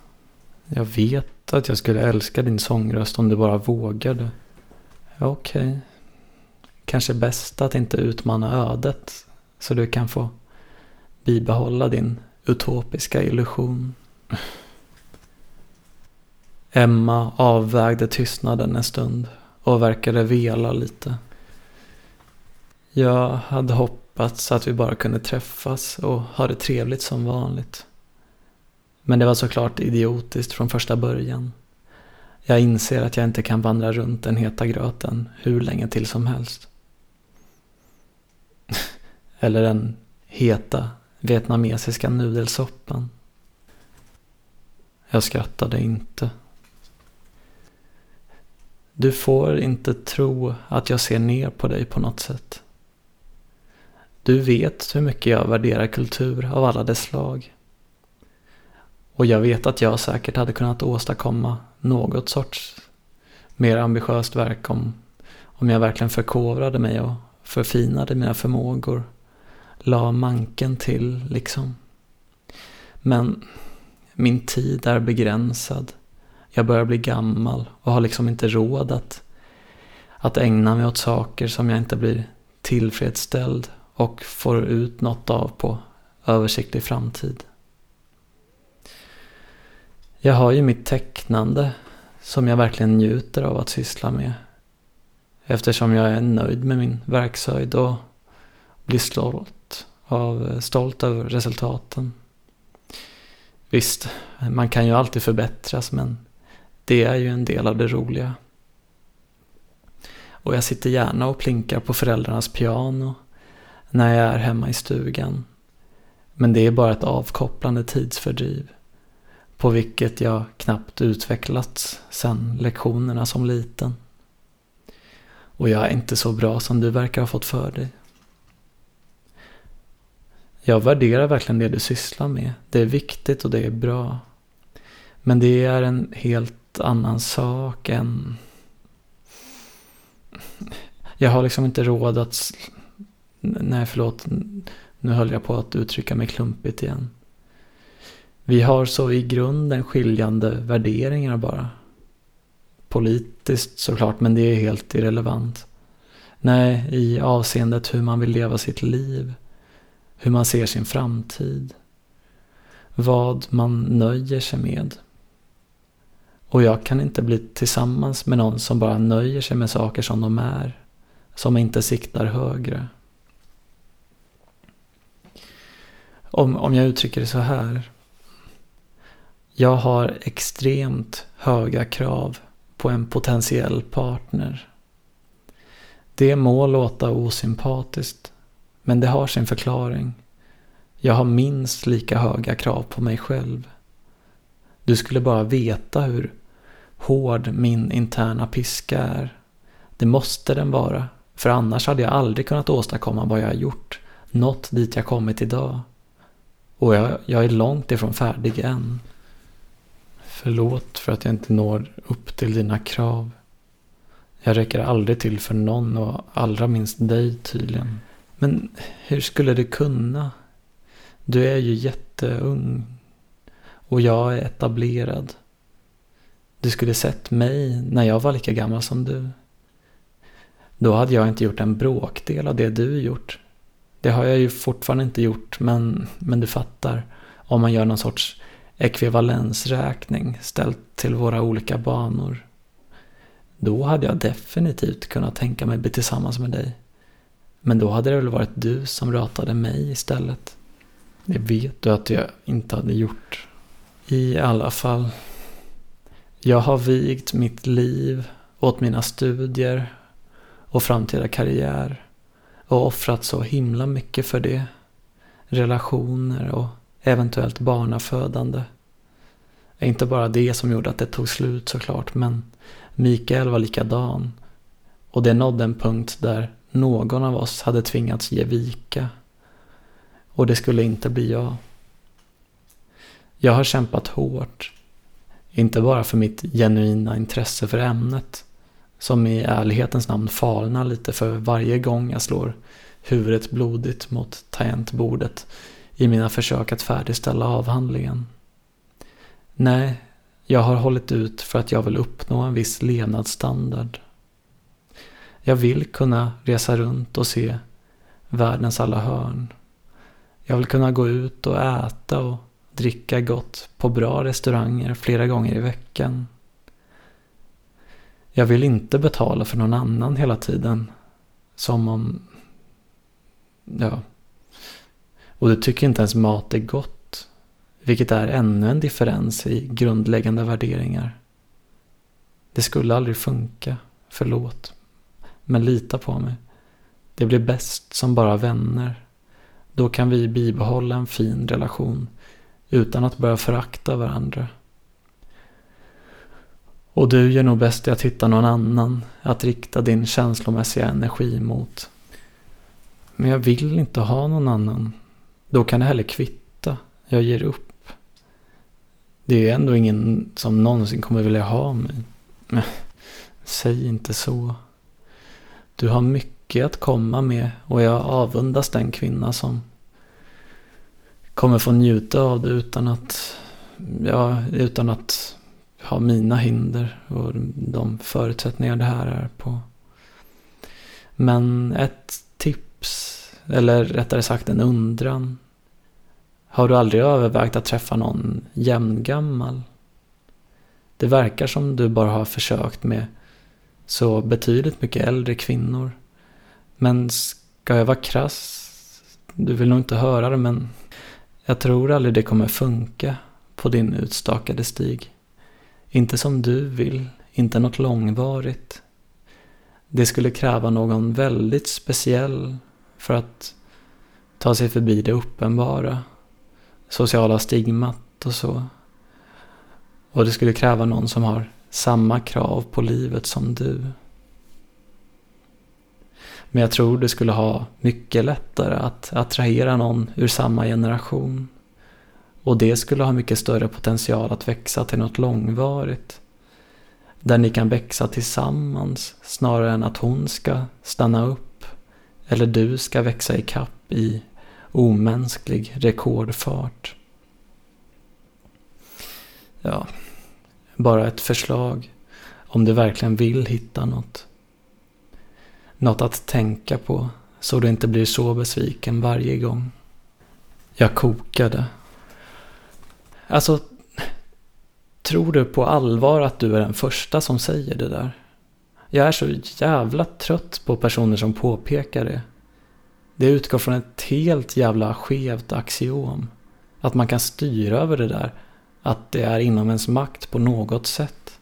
Jag vet att jag skulle älska din sångröst om du bara vågade. Okej. Okay. Kanske bäst att inte utmana ödet så du kan få bibehålla din utopiska illusion. Emma avvägde tystnaden en stund och verkade vela lite. Jag hade hoppats att vi bara kunde träffas och ha det trevligt som vanligt. Men det var såklart idiotiskt från första början. Jag inser att jag inte kan vandra runt den heta gröten hur länge till som helst. Eller den heta vietnamesiska nudelsoppan. Jag skrattade inte. Du får inte tro att jag ser ner på dig på något sätt. Du vet hur mycket jag värderar kultur av alla dess slag. Och jag vet att jag säkert hade kunnat åstadkomma något sorts mer ambitiöst verk om, om jag verkligen förkovrade mig och förfinade mina förmågor. la manken till liksom. Men min tid är begränsad. Jag börjar bli gammal och har liksom inte råd att, att ägna mig åt saker som jag inte blir tillfredsställd och får ut något av på översiktlig framtid. Jag har ju mitt tecknande som jag verkligen njuter av att syssla med. Eftersom jag är nöjd med min verkshöjd och blir stolt, av, stolt över resultaten. Visst, man kan ju alltid förbättras men det är ju en del av det roliga. Och jag sitter gärna och plinkar på föräldrarnas piano när jag är hemma i stugan. Men det är bara ett avkopplande tidsfördriv på vilket jag knappt utvecklats sen lektionerna som liten. Och jag är inte så bra som du verkar ha fått för dig. Jag värderar verkligen det du sysslar med. Det är viktigt och det är bra. Men det är en helt annan sak än... Jag har liksom inte råd att... Nej, förlåt. Nu höll jag på att uttrycka mig klumpigt igen. Vi har så i grunden skiljande värderingar bara. Politiskt såklart, men det är helt irrelevant. Nej, i avseendet hur man vill leva sitt liv. Hur man ser sin framtid. Vad man nöjer sig med. Och jag kan inte bli tillsammans med någon som bara nöjer sig med saker som de är. Som inte siktar högre. Om, om jag uttrycker det så här. Jag har extremt höga krav på en potentiell partner. Det må låta osympatiskt, men det har sin förklaring. Jag har minst lika höga krav på mig själv. Du skulle bara veta hur hård min interna piska är. Det måste den vara, för annars hade jag aldrig kunnat åstadkomma vad jag har gjort. Nått dit jag kommit idag. Och jag, jag är långt ifrån färdig än. Förlåt för att jag inte når upp till dina krav. Jag räcker aldrig till för någon och allra minst dig tydligen. Men hur skulle det kunna? Du är ju jätteung. Och jag är etablerad. Du skulle sett mig när jag var lika gammal som du. Då hade jag inte gjort en bråkdel av det du gjort. Det har jag ju fortfarande inte gjort, men, men du fattar. Om man gör någon sorts ekvivalensräkning ställt till våra olika banor. Då hade jag definitivt kunnat tänka mig bli tillsammans med dig. Men då hade det väl varit du som ratade mig istället. Det vet du att jag inte hade gjort. I alla fall. Jag har vigt mitt liv åt mina studier och framtida karriär. Och offrat så himla mycket för det. Relationer och eventuellt barnafödande. Inte bara det som gjorde att det tog slut såklart, men Mikael var likadan. Och det nådde en punkt där någon av oss hade tvingats ge vika. Och det skulle inte bli jag. Jag har kämpat hårt. Inte bara för mitt genuina intresse för ämnet, som i ärlighetens namn falnar lite för varje gång jag slår huvudet blodigt mot tangentbordet i mina försök att färdigställa avhandlingen. Nej, jag har hållit ut för att jag vill uppnå en viss levnadsstandard. Jag vill kunna resa runt och se världens alla hörn. Jag vill kunna gå ut och äta och dricka gott på bra restauranger flera gånger i veckan. Jag vill inte betala för någon annan hela tiden. Som om... Ja, och du tycker inte ens mat är gott. Vilket är ännu en differens i grundläggande värderingar. Det skulle aldrig funka. Förlåt. Men lita på mig. Det blir bäst som bara vänner. Då kan vi bibehålla en fin relation utan att börja förakta varandra. Och du gör nog bäst i att hitta någon annan att rikta din känslomässiga energi mot. Men jag vill inte ha någon annan. Då kan det heller kvitta. Jag ger upp. Det är ju ändå ingen som någonsin kommer vilja ha mig. Men, säg inte så. Du har mycket att komma med och jag avundas den kvinna som kommer få njuta av det utan att, ja, utan att ha mina hinder och de förutsättningar det här är på. Men ett tips, eller rättare sagt en undran. Har du aldrig övervägt att träffa någon jämngammal? Det verkar som du bara har försökt med så betydligt mycket äldre kvinnor. Men ska jag vara krass? Du vill nog inte höra det men jag tror aldrig det kommer funka på din utstakade stig. Inte som du vill, inte något långvarigt. Det skulle kräva någon väldigt speciell för att ta sig förbi det uppenbara. Sociala stigmat och så. Och det skulle kräva någon som har samma krav på livet som du. Men jag tror det skulle ha mycket lättare att attrahera någon ur samma generation. Och det skulle ha mycket större potential att växa till något långvarigt. Där ni kan växa tillsammans snarare än att hon ska stanna upp. Eller du ska växa i kapp i omänsklig rekordfart. Ja, bara ett förslag om du verkligen vill hitta något. Något att tänka på så du inte blir så besviken varje gång. Jag kokade. Alltså, tror du på allvar att du är den första som säger det där? Jag är så jävla trött på personer som påpekar det. Det utgår från ett helt jävla skevt axiom. Att man kan styra över det där. Att det är inom ens makt på något sätt.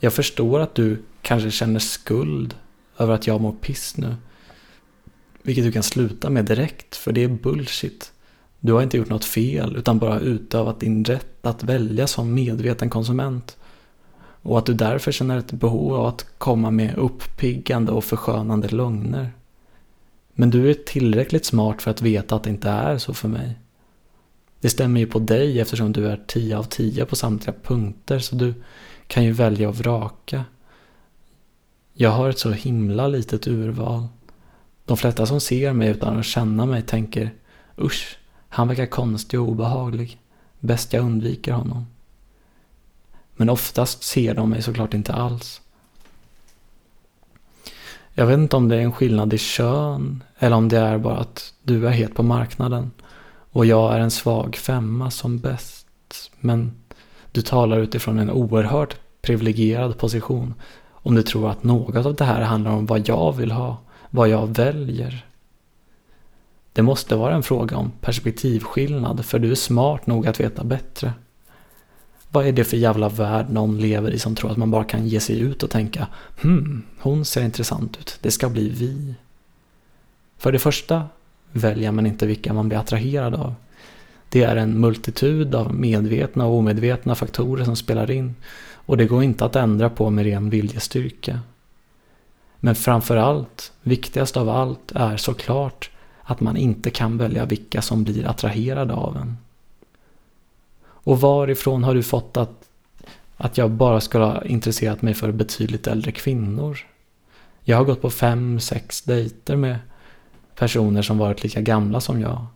Jag förstår att du kanske känner skuld över att jag mår piss nu. Vilket du kan sluta med direkt, för det är bullshit. Du har inte gjort något fel, utan bara utövat din rätt att välja som medveten konsument. Och att du därför känner ett behov av att komma med uppiggande och förskönande lögner. Men du är tillräckligt smart för att veta att det inte är så för mig. Det stämmer ju på dig eftersom du är 10 av 10 på samtliga punkter så du kan ju välja och vraka. Jag har ett så himla litet urval. De flesta som ser mig utan att känna mig tänker Usch, han verkar konstig och obehaglig. Bäst jag undviker honom. Men oftast ser de mig såklart inte alls. Jag vet inte om det är en skillnad i kön eller om det är bara att du är het på marknaden och jag är en svag femma som bäst. Men du talar utifrån en oerhört privilegierad position om du tror att något av det här handlar om vad jag vill ha, vad jag väljer. Det måste vara en fråga om perspektivskillnad för du är smart nog att veta bättre. Vad är det för jävla värld någon lever i som tror att man bara kan ge sig ut och tänka ”hm, hon ser intressant ut, det ska bli vi. För det första väljer man inte vilka man blir attraherad av. Det är en multitud av medvetna och omedvetna faktorer som spelar in och det går inte att ändra på med ren viljestyrka. Men framför allt, viktigast av allt, är såklart att man inte kan välja vilka som blir attraherade av en. Och varifrån har du fått att, att jag bara skulle ha intresserat mig för betydligt äldre kvinnor? Jag har gått på fem, sex dejter med personer som varit lika gamla som jag.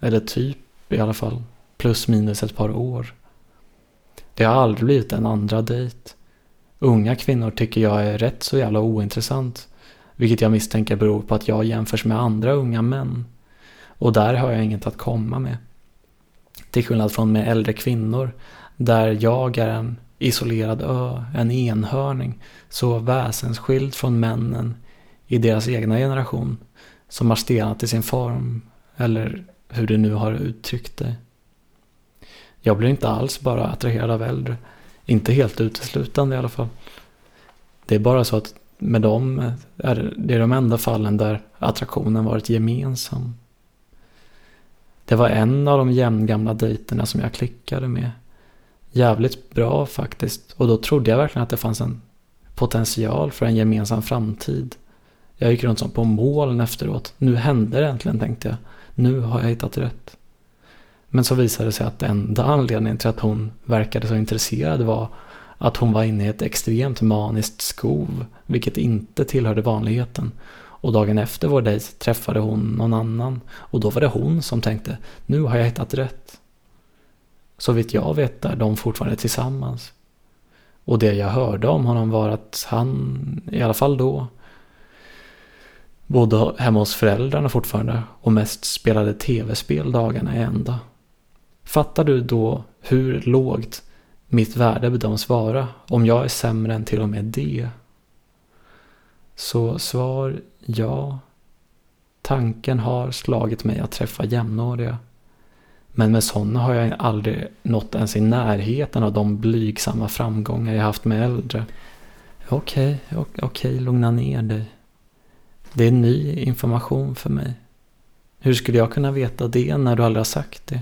Eller typ i alla fall. Plus minus ett par år. Det har aldrig blivit en andra dejt. Unga kvinnor tycker jag är rätt så jävla ointressant. Vilket jag misstänker beror på att jag jämförs med andra unga män. Och där har jag inget att komma med. Till skillnad från med äldre kvinnor, där jag är en isolerad ö, en enhörning, så väsensskild från männen i deras egna generation, som har stelnat i sin form, eller hur du nu har uttryckt dig. Jag blir inte alls bara attraherad av äldre. Inte helt uteslutande i alla fall. Det är bara så att med dem är det är de enda fallen där attraktionen varit gemensam. Det var en av de jämngamla dejterna som jag klickade med. Jävligt bra faktiskt. Och då trodde jag verkligen att det fanns en potential för en gemensam framtid. Jag gick runt som på moln efteråt. Nu hände det äntligen tänkte jag. Nu har jag hittat rätt. Men så visade det sig att enda anledningen till att hon verkade så intresserad var att hon var inne i ett extremt maniskt skov, vilket inte tillhörde vanligheten. Och dagen efter vår dejt träffade hon någon annan och då var det hon som tänkte, nu har jag hittat rätt. Så vitt jag vet är de fortfarande tillsammans. Och det jag hörde om honom var att han, i alla fall då, bodde hemma hos föräldrarna fortfarande och mest spelade tv-spel dagarna i ända. Fattar du då hur lågt mitt värde bedöms vara om jag är sämre än till och med det? Så svar ja. Tanken har slagit mig att träffa jämnåriga. Men med sådana har jag aldrig nått ens i närheten av de blygsamma framgångar jag haft med äldre. Okej, okay, okej, okay, lugna ner dig. Det är ny information för mig. Hur skulle jag kunna veta det när du aldrig har sagt det?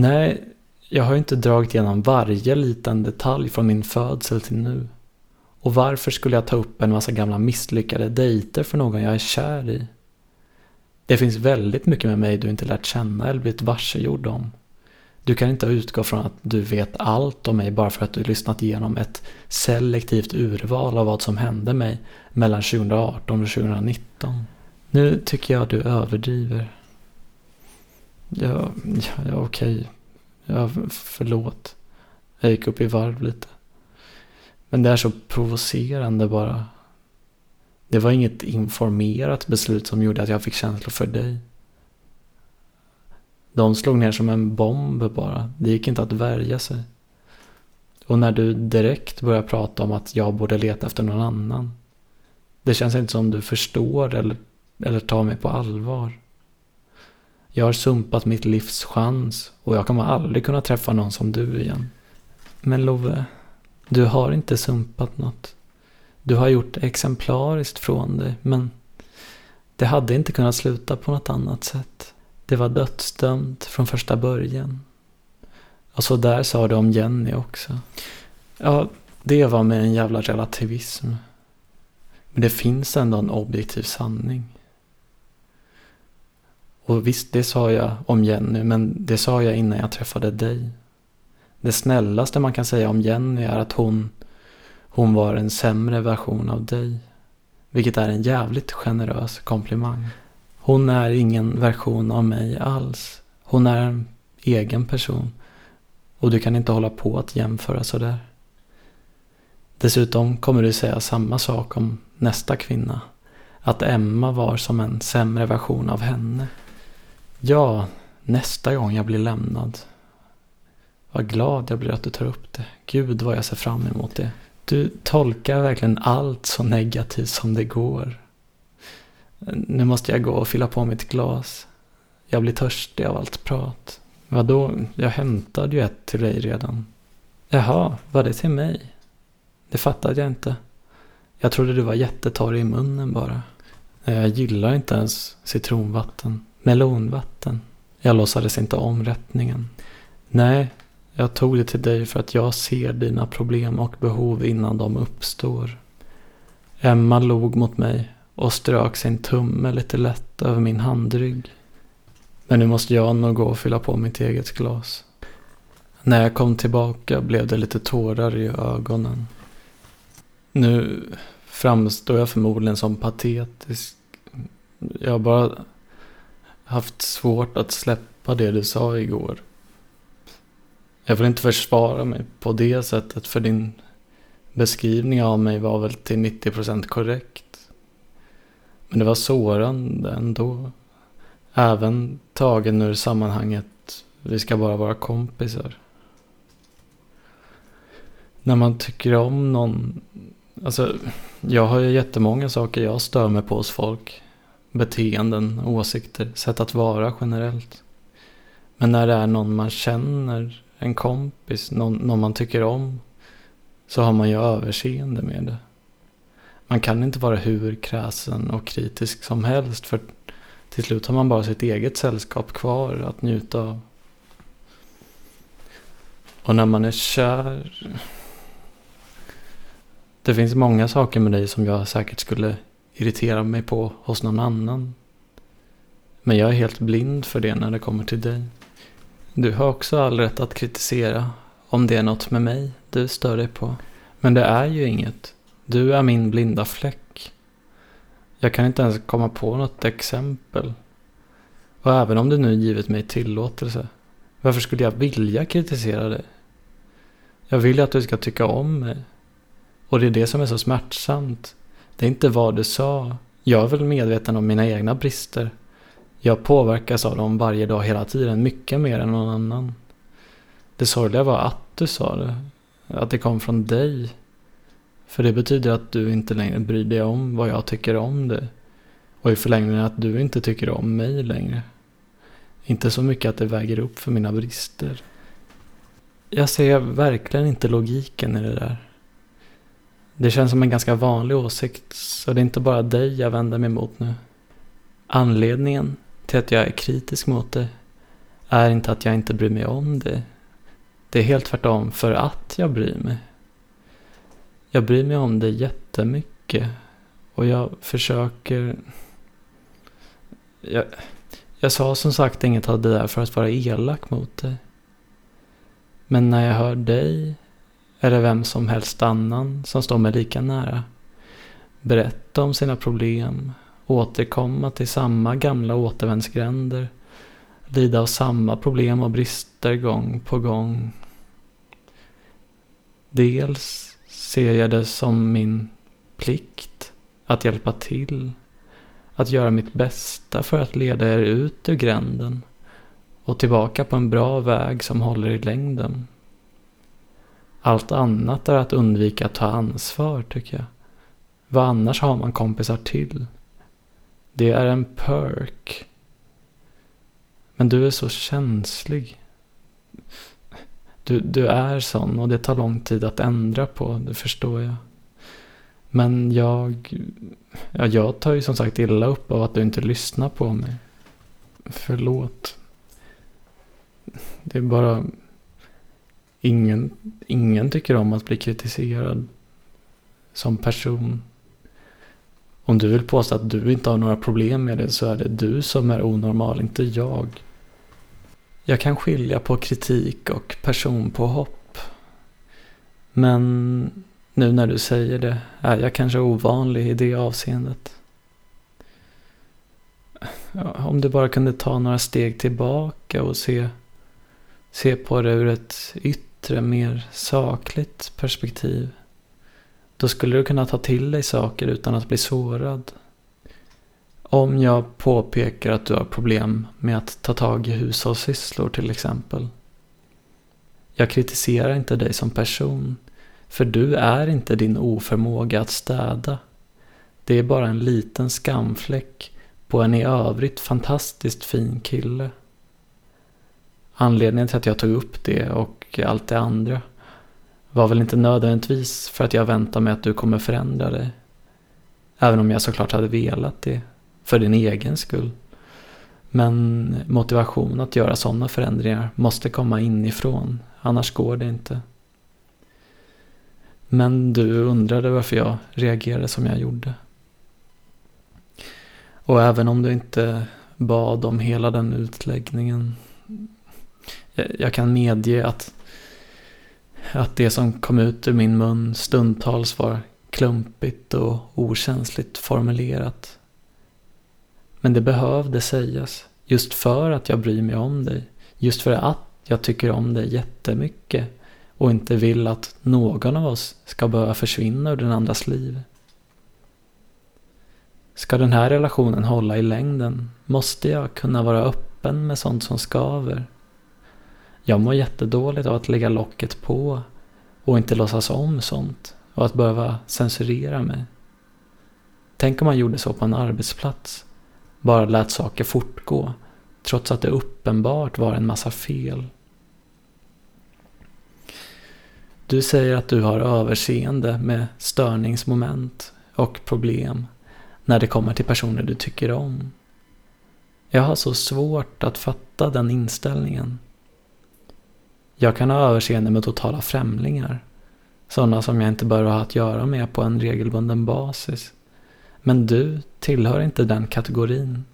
Nej, jag har inte dragit igenom varje liten detalj från min födsel till nu. Och varför skulle jag ta upp en massa gamla misslyckade dejter för någon jag är kär i? Det finns väldigt mycket med mig du inte lärt känna eller blivit varsegjord om. Du kan inte utgå från att du vet allt om mig bara för att du lyssnat igenom ett selektivt urval av vad som hände mig mellan 2018 och 2019. Nu tycker jag du överdriver. Ja, ja, ja okej. Ja, förlåt. Jag gick upp i varv lite. Men det är så provocerande bara. Det var inget informerat beslut som gjorde att jag fick känslor för dig. De slog ner som en bomb bara. Det gick inte att värja sig. Och när du direkt börjar prata om att jag borde leta efter någon annan. Det känns inte som du förstår eller, eller tar mig på allvar. Jag har sumpat mitt livs chans och jag kommer aldrig kunna träffa någon som du igen. Men Love, du har inte sumpat något. Du har gjort exemplariskt från dig, men det hade inte kunnat sluta på något annat sätt. Det var dödsdömt från första början. Och så där sa du om Jenny också. Ja, det var med en jävla relativism. Men det finns ändå en objektiv sanning. Och visst, det sa jag om Jenny, men det sa jag innan jag träffade dig. Det snällaste man kan säga om Jenny är att hon, hon var en sämre version av dig. Vilket är en jävligt generös komplimang. Hon är ingen version av mig alls. Hon är en egen person. Och du kan inte hålla på att jämföra sådär. Dessutom kommer du säga samma sak om nästa kvinna. Att Emma var som en sämre version av henne. Ja, nästa gång jag blir lämnad. Vad glad jag blir att du tar upp det. Gud vad jag ser fram emot det. Du tolkar verkligen allt så negativt som det går. Nu måste jag gå och fylla på mitt glas. Jag blir törstig av allt prat. Vadå? Jag hämtade ju ett till dig redan. Jaha, var det till mig? Det fattade jag inte. Jag trodde du var jättetorr i munnen bara. Jag gillar inte ens citronvatten. Melonvatten. Jag låtsades inte om rättningen. Nej, jag tog det till dig för att jag ser dina problem och behov innan de uppstår. Emma log mot mig och strök sin tumme lite lätt över min handrygg. Men nu måste jag nog gå och fylla på mitt eget glas. När jag kom tillbaka blev det lite tårar i ögonen. Nu framstår jag förmodligen som patetisk. Jag bara haft svårt att släppa det du sa igår. Jag vill inte försvara mig på det sättet för din beskrivning av mig var väl till 90% korrekt. Men det var sårande ändå. Även tagen ur sammanhanget vi ska bara vara kompisar. När man tycker om någon. Alltså, jag har ju jättemånga saker jag stör mig på hos folk. Beteenden, åsikter, sätt att vara generellt. Men när det är någon man känner, en kompis, någon, någon man tycker om. Så har man ju överseende med det. Man kan inte vara hur kräsen och kritisk som helst för till slut har man bara sitt eget sällskap kvar att njuta av. Och när man är kär. Det finns många saker med dig som jag säkert skulle irritera mig på hos någon annan. Men jag är helt blind för det när det kommer till dig. Du har också all rätt att kritisera om det är något med mig du stör dig på. Men det är ju inget. Du är min blinda fläck. Jag kan inte ens komma på något exempel. Och även om du nu givit mig tillåtelse, varför skulle jag vilja kritisera dig? Jag vill ju att du ska tycka om mig. Och det är det som är så smärtsamt. Det är inte vad du sa. Jag är väl medveten om mina egna brister. Jag påverkas av dem varje dag hela tiden, mycket mer än någon annan. Det sorgliga var att du sa det. Att det kom från dig. För det betyder att du inte längre bryr dig om vad jag tycker om dig. Och i förlängningen att du inte tycker om mig längre. Inte så mycket att det väger upp för mina brister. Jag ser verkligen inte logiken i det där. Det känns som en ganska vanlig åsikt, så det är inte bara dig jag vänder mig mot nu. Anledningen till att jag är kritisk mot det är inte att jag inte bryr mig om det. Det är helt tvärtom för att jag bryr mig. Jag bryr mig om det jättemycket. Och jag försöker... Jag, jag sa som sagt inget av det där för att vara elak mot dig. Men när jag hör dig, eller vem som helst annan som står mig lika nära, berätta om sina problem, återkomma till samma gamla återvändsgränder, lida av samma problem och brister gång på gång. Dels ser jag det som min plikt att hjälpa till, att göra mitt bästa för att leda er ut ur gränden och tillbaka på en bra väg som håller i längden. Allt annat är att undvika att ta ansvar, tycker jag. Vad annars har man kompisar till? Det är en perk. Men du är så känslig. Du, du är sån och det tar lång tid att ändra på, det förstår jag. Men jag... Ja, jag tar ju som sagt illa upp av att du inte lyssnar på mig. Förlåt. Det är bara... Ingen, ingen tycker om att bli kritiserad som person. Om du vill påstå att du inte har några problem med det så är det du som är onormal, inte jag. Jag kan skilja på kritik och personpåhopp. Men nu när du säger det är jag kanske ovanlig i det avseendet. Om du bara kunde ta några steg tillbaka och se, se på det ur ett yttre, mer sakligt perspektiv. Då skulle du kunna ta till dig saker utan att bli sårad. Om jag påpekar att du har problem med att ta tag i hushållssysslor till exempel. Jag kritiserar inte dig som person, för du är inte din oförmåga att städa. Det är bara en liten skamfläck på en i övrigt fantastiskt fin kille. Anledningen till att jag tog upp det och allt det andra var väl inte nödvändigtvis för att jag väntar mig att du kommer förändra dig. Även om jag såklart hade velat det, för din egen skull. Men motivation att göra sådana förändringar måste komma inifrån, annars går det inte. Men du undrade varför jag reagerade som jag gjorde. Och även om du inte bad om hela den utläggningen. Jag kan medge att, att det som kom ut ur min mun stundtals var klumpigt och okänsligt formulerat. Men det behövde sägas, just för att jag bryr mig om dig. Just för att jag tycker om dig jättemycket och inte vill att någon av oss ska behöva försvinna ur den andras liv. Ska den här relationen hålla i längden måste jag kunna vara öppen med sånt som skaver. Jag mår jättedåligt av att lägga locket på och inte låtsas om sånt och att behöva censurera mig. Tänk om man gjorde så på en arbetsplats. Bara lät saker fortgå trots att det uppenbart var en massa fel. Du säger att du har överseende med störningsmoment och problem när det kommer till personer du tycker om. Jag har så svårt att fatta den inställningen. Jag kan ha överseende med totala främlingar. Sådana som jag inte bör ha att göra med på en regelbunden basis. Men du tillhör inte den kategorin.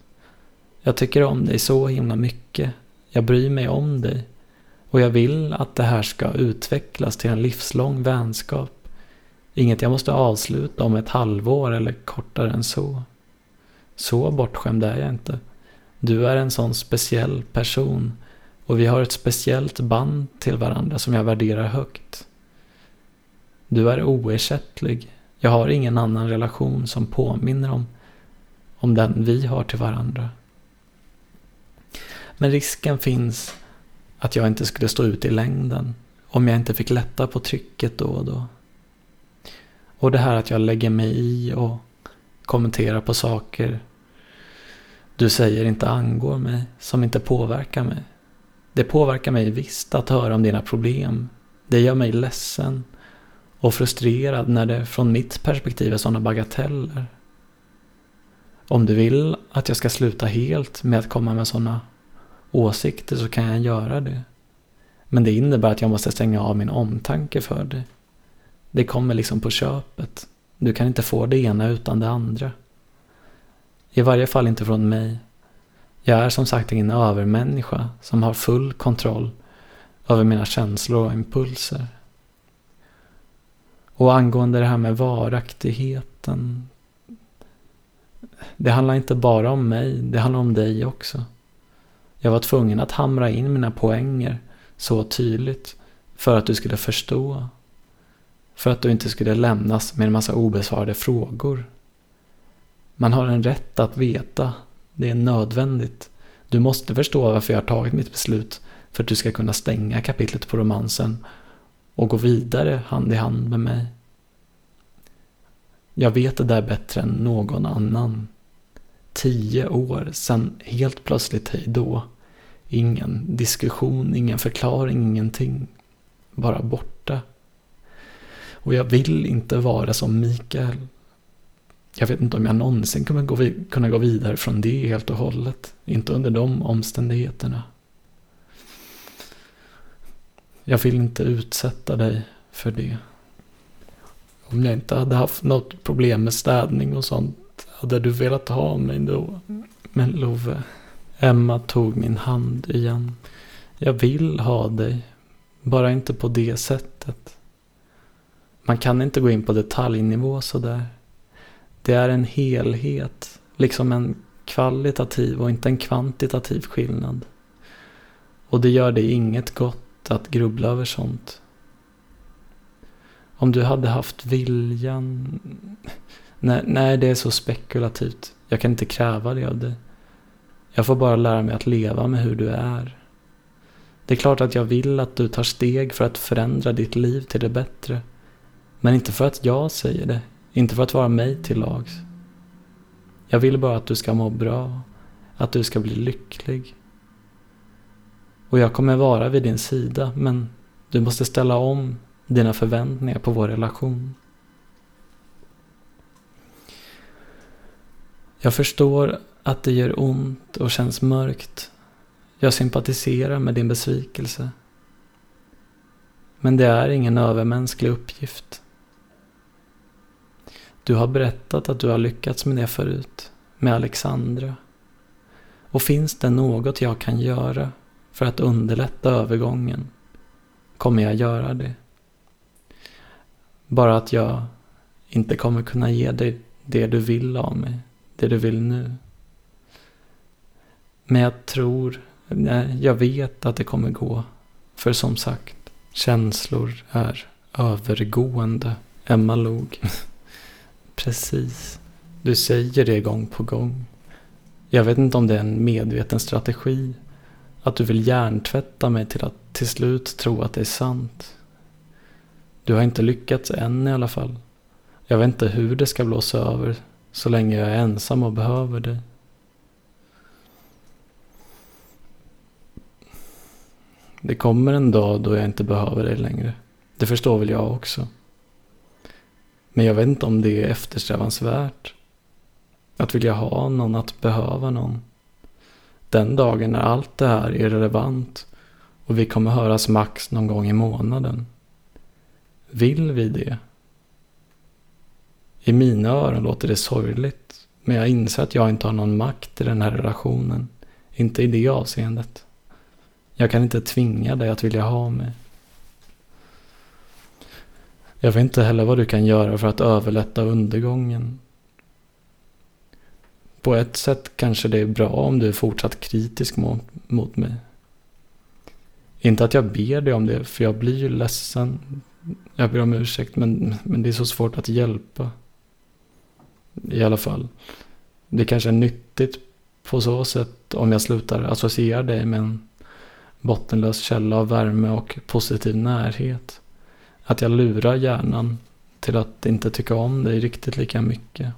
Jag tycker om dig så himla mycket. Jag bryr mig om dig. Och jag vill att det här ska utvecklas till en livslång vänskap. Inget jag måste avsluta om ett halvår eller kortare än så. Så bortskämd är jag inte. Du är en sån speciell person och vi har ett speciellt band till varandra som jag värderar högt. Du är oersättlig. Jag har ingen annan relation som påminner om, om den vi har till varandra. Men risken finns att jag inte skulle stå ut i längden om jag inte fick lätta på trycket då och då. Och det här att jag lägger mig i och kommenterar på saker du säger inte angår mig, som inte påverkar mig. Det påverkar mig visst att höra om dina problem. Det gör mig ledsen och frustrerad när det från mitt perspektiv är sådana bagateller. Om du vill att jag ska sluta helt med att komma med sådana åsikter så kan jag göra det. Men det innebär att jag måste stänga av min omtanke för dig. Det kommer liksom på köpet. Du kan inte få det ena utan det andra. I varje fall inte från mig. Jag är som sagt ingen övermänniska som har full kontroll över mina känslor och impulser. Och angående det här med varaktigheten. Det handlar inte bara om mig, det handlar om dig också. Jag var tvungen att hamra in mina poänger så tydligt för att du skulle förstå. För att du inte skulle lämnas med en massa obesvarade frågor. Man har en rätt att veta. Det är nödvändigt. Du måste förstå varför jag har tagit mitt beslut för att du ska kunna stänga kapitlet på romansen och gå vidare hand i hand med mig. Jag vet det där bättre än någon annan. Tio år, sen helt plötsligt hej då. Ingen diskussion, ingen förklaring, ingenting. Bara borta. Och jag vill inte vara som Mikael. Jag vet inte om jag någonsin kommer gå, kunna gå vidare från det helt och hållet. Inte under de omständigheterna. Jag vill inte utsätta dig för det. Om jag inte hade haft något problem med städning och sånt hade du velat ha mig då. Men Love, Emma tog min hand igen. Jag vill ha dig. Bara inte på det sättet. Man kan inte gå in på detaljnivå sådär. Det är en helhet, liksom en kvalitativ och inte en kvantitativ skillnad. Och det gör dig inget gott att grubbla över sånt. Om du hade haft viljan... Nej, nej, det är så spekulativt. Jag kan inte kräva det av dig. Jag får bara lära mig att leva med hur du är. Det är klart att jag vill att du tar steg för att förändra ditt liv till det bättre. Men inte för att jag säger det. Inte för att vara mig till lags. Jag vill bara att du ska må bra. Att du ska bli lycklig. Och jag kommer vara vid din sida, men du måste ställa om dina förväntningar på vår relation. Jag förstår att det gör ont och känns mörkt. Jag sympatiserar med din besvikelse. Men det är ingen övermänsklig uppgift. Du har berättat att du har lyckats med det förut, med Alexandra. Och finns det något jag kan göra för att underlätta övergången kommer jag göra det. Bara att jag inte kommer kunna ge dig det du vill av mig, det du vill nu. Men jag tror, nej, jag vet att det kommer gå. För som sagt, känslor är övergående. Emma log. Precis. Du säger det gång på gång. Jag vet inte om det är en medveten strategi. Att du vill hjärntvätta mig till att till slut tro att det är sant. Du har inte lyckats än i alla fall. Jag vet inte hur det ska blåsa över så länge jag är ensam och behöver dig. Det kommer en dag då jag inte behöver dig längre. Det förstår väl jag också. Men jag vet inte om det är eftersträvansvärt. Att vilja ha någon, att behöva någon. Den dagen när allt det här är relevant och vi kommer höras max någon gång i månaden. Vill vi det? I mina öron låter det sorgligt, men jag inser att jag inte har någon makt i den här relationen. Inte i det avseendet. Jag kan inte tvinga dig att vilja ha mig. Jag vet inte heller vad du kan göra för att överlätta undergången. På ett sätt kanske det är bra om du är fortsatt kritisk mot, mot mig. Inte att jag ber dig om det, för jag blir ju ledsen. Jag ber om ursäkt, men, men det är så svårt att hjälpa. I alla fall. Det kanske är nyttigt på så sätt om jag slutar associera dig med en bottenlös källa av värme och positiv närhet. Att jag lurar hjärnan till att inte tycka om dig riktigt lika mycket.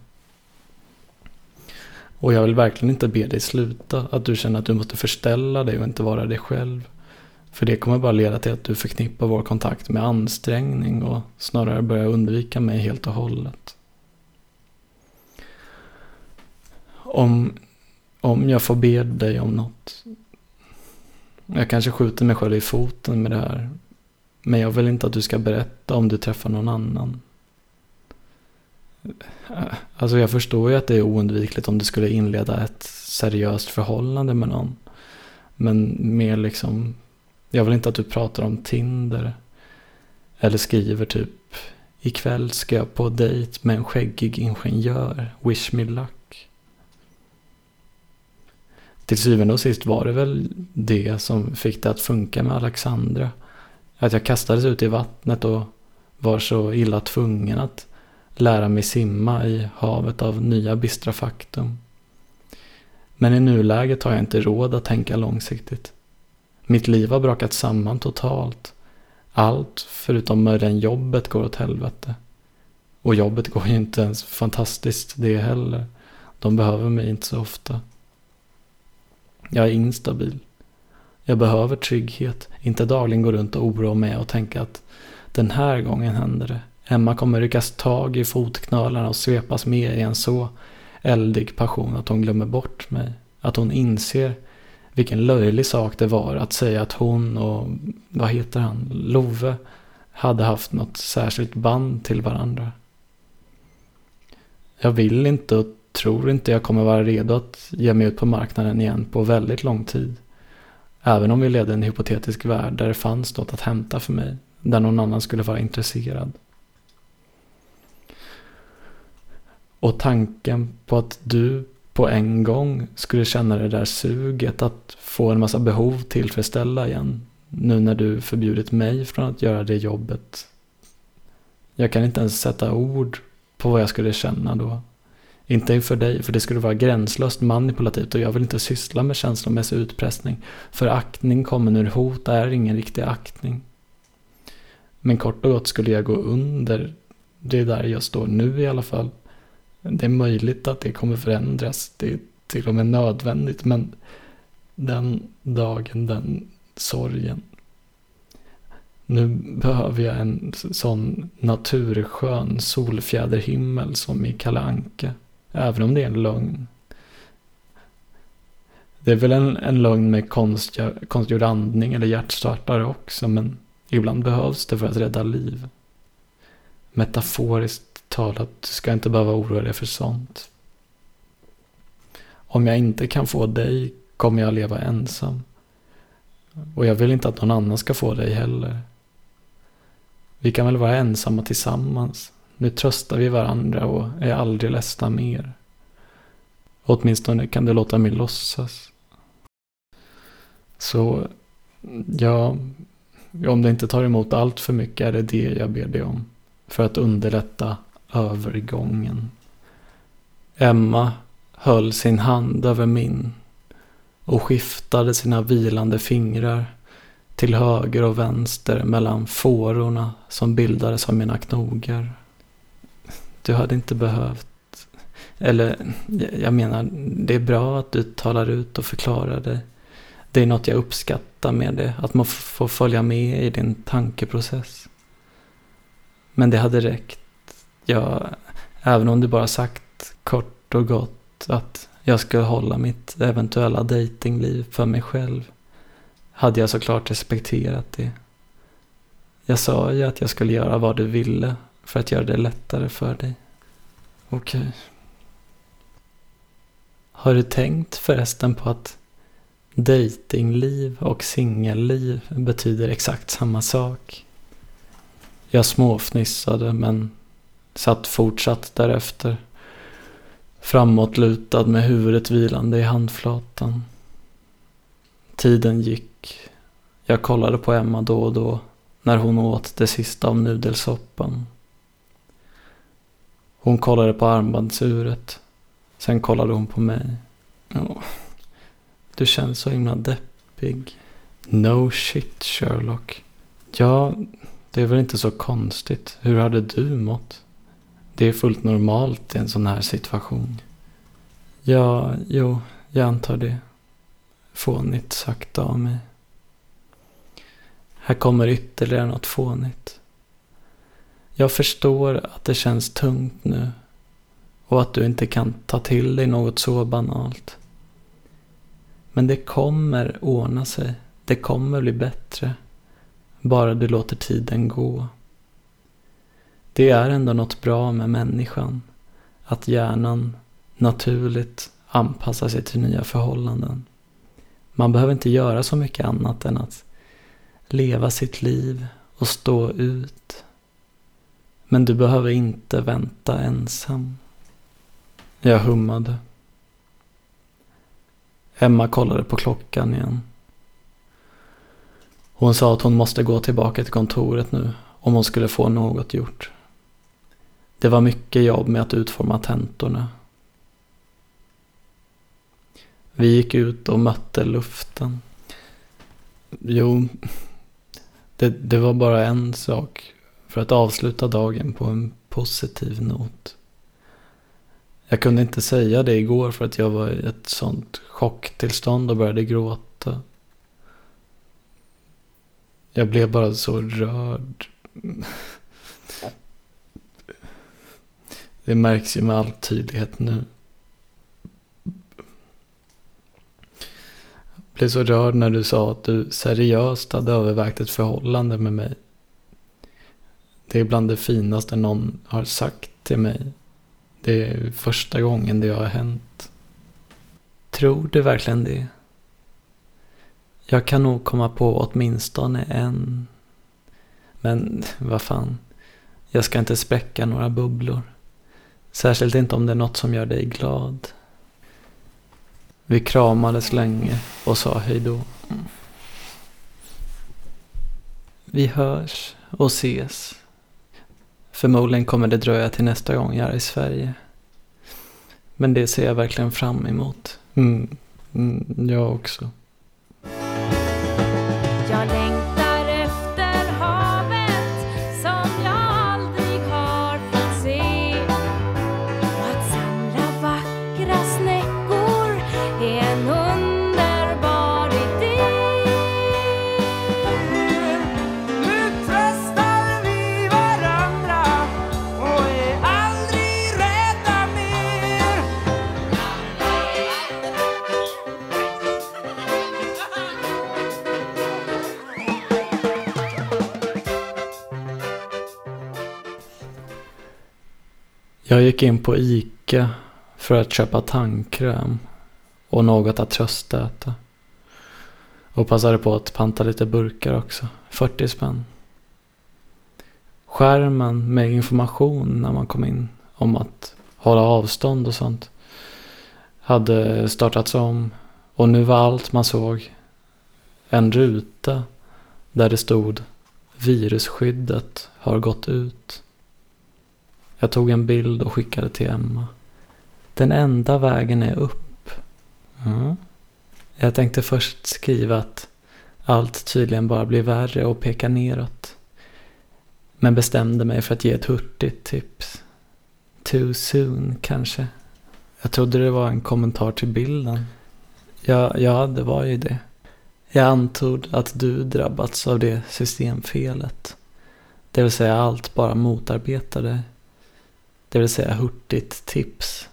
Och jag vill verkligen inte be dig sluta, att du känner att du måste förställa dig och inte vara dig själv. För det kommer bara leda till att du förknippar vår kontakt med ansträngning och snarare börjar undvika mig helt och hållet. Om, om jag får be dig om något. Jag kanske skjuter mig själv i foten med det här. Men jag vill inte att du ska berätta om du träffar någon annan. Alltså jag förstår ju att det är oundvikligt om du skulle inleda ett seriöst förhållande med någon. Men mer liksom, jag vill inte att du pratar om Tinder. Eller skriver typ, ikväll ska jag på dejt med en skäggig ingenjör, wish me luck. Till syvende och sist var det väl det som fick det att funka med Alexandra. Att jag kastades ut i vattnet och var så illa tvungen att lära mig simma i havet av nya bistra faktum. Men i nuläget har jag inte råd att tänka långsiktigt. Mitt liv har brakat samman totalt. Allt förutom möjligen jobbet går åt helvete. Och jobbet går ju inte ens fantastiskt det heller. De behöver mig inte så ofta. Jag är instabil. Jag behöver trygghet, inte dagligen gå runt och oroa mig och tänka att den här gången händer det. Emma kommer ryckas tag i fotknölarna och svepas med i en så eldig passion att hon glömmer bort mig. Att hon inser vilken löjlig sak det var att säga att hon och, vad heter han, Love hade haft något särskilt band till varandra. Jag vill inte och tror inte jag kommer vara redo att ge mig ut på marknaden igen på väldigt lång tid. Även om vi levde i en hypotetisk värld där det fanns något att hämta för mig. Där någon annan skulle vara intresserad. Och tanken på att du på en gång skulle känna det där suget att få en massa behov tillfredsställda igen. Nu när du förbjudit mig från att göra det jobbet. Jag kan inte ens sätta ord på vad jag skulle känna då. Inte inför dig, för det skulle vara gränslöst manipulativt och jag vill inte syssla med känslomässig utpressning. För aktning kommer ur hot är ingen riktig aktning. Men kort och gott skulle jag gå under det är där jag står nu i alla fall. Det är möjligt att det kommer förändras. Det är till och med nödvändigt. Men den dagen, den sorgen. Nu behöver jag en sån naturskön solfjäderhimmel som i Kalanka. Även om det är en lögn. Det är väl en, en lögn med konstgjord andning eller hjärtstartare också. Men ibland behövs det för att rädda liv. Metaforiskt talat ska jag inte behöva oroa dig för sånt. Om jag inte kan få dig kommer jag leva ensam. Och jag vill inte att någon annan ska få dig heller. Vi kan väl vara ensamma tillsammans. Nu tröstar vi varandra och är aldrig ledsna mer. Åtminstone kan du låta mig låtsas. Så, ja, om det inte tar emot allt för mycket är det det jag ber dig om. För att underlätta övergången. Emma höll sin hand över min och skiftade sina vilande fingrar till höger och vänster mellan fårorna som bildades av mina knogar. Du hade inte behövt. Eller, jag menar, det är bra att du talar ut och förklarar dig. Det är något jag uppskattar med det, att man får följa med i din tankeprocess. Men det hade räckt jag, även om du bara sagt kort och gott att jag ska hålla mitt eventuella datingliv för mig själv, hade jag såklart respekterat det. Jag sa ju att jag skulle göra vad du ville för att göra det lättare för dig. Okej. Okay. Har du tänkt förresten på att Datingliv och singelliv betyder exakt samma sak. Jag småfnissade men satt fortsatt därefter. Framåtlutad med huvudet vilande i handflatan. Tiden gick. Jag kollade på Emma då och då när hon åt det sista av nudelsoppan. Hon kollade på armbandsuret. Sen kollade hon på mig. Oh, du känns så himla deppig. No shit Sherlock. Ja, det är väl inte så konstigt. Hur hade du mått? Det är fullt normalt i en sån här situation. Ja, jo, jag antar det. Fånigt sagt av mig. Här kommer ytterligare något fånigt. Jag förstår att det känns tungt nu och att du inte kan ta till dig något så banalt. Men det kommer ordna sig. Det kommer bli bättre. Bara du låter tiden gå. Det är ändå något bra med människan. Att hjärnan naturligt anpassar sig till nya förhållanden. Man behöver inte göra så mycket annat än att leva sitt liv och stå ut. Men du behöver inte vänta ensam. Jag hummade. Emma kollade på klockan igen. Hon sa att hon måste gå tillbaka till kontoret nu om hon skulle få något gjort. Det var mycket jobb med att utforma tentorna. Vi gick ut och mötte luften. Jo, det, det var bara en sak för att avsluta dagen på en positiv not. Jag kunde inte säga det igår för att jag var i ett sånt chocktillstånd och började gråta. Jag blev bara så rörd. Det märks ju med all tydlighet nu. Jag blev så rörd när du sa att du seriöst hade övervägt ett förhållande med mig. Det är bland det finaste någon har sagt till mig. Det är första gången det har hänt. Tror du verkligen det? Jag kan nog komma på åtminstone en. Men vad fan. Jag ska inte spräcka några bubblor. Särskilt inte om det är något som gör dig glad. Vi kramades länge och sa hejdå. Vi hörs och ses. Förmodligen kommer det dröja till nästa gång jag är i Sverige. Men det ser jag verkligen fram emot. Mm, mm, jag också. Jag längtar gick in på Ica för att köpa tandkräm och något att tröstäta. Och passade på att panta lite burkar också. 40 spänn. Skärmen med information när man kom in om att hålla avstånd och sånt hade startats om och nu var allt man såg en ruta där det stod virusskyddet har gått ut. Jag tog en bild och skickade till Emma. Den enda vägen är upp. Mm. Jag tänkte först skriva att allt tydligen bara blir värre och peka neråt. Men bestämde mig för att ge ett hurtigt tips. Too soon, kanske. Jag trodde det var en kommentar till bilden. Ja, ja, det var ju det. Jag antog att du drabbats av det systemfelet. Det vill säga allt bara motarbetar dig. Det vill säga hurtigt tips.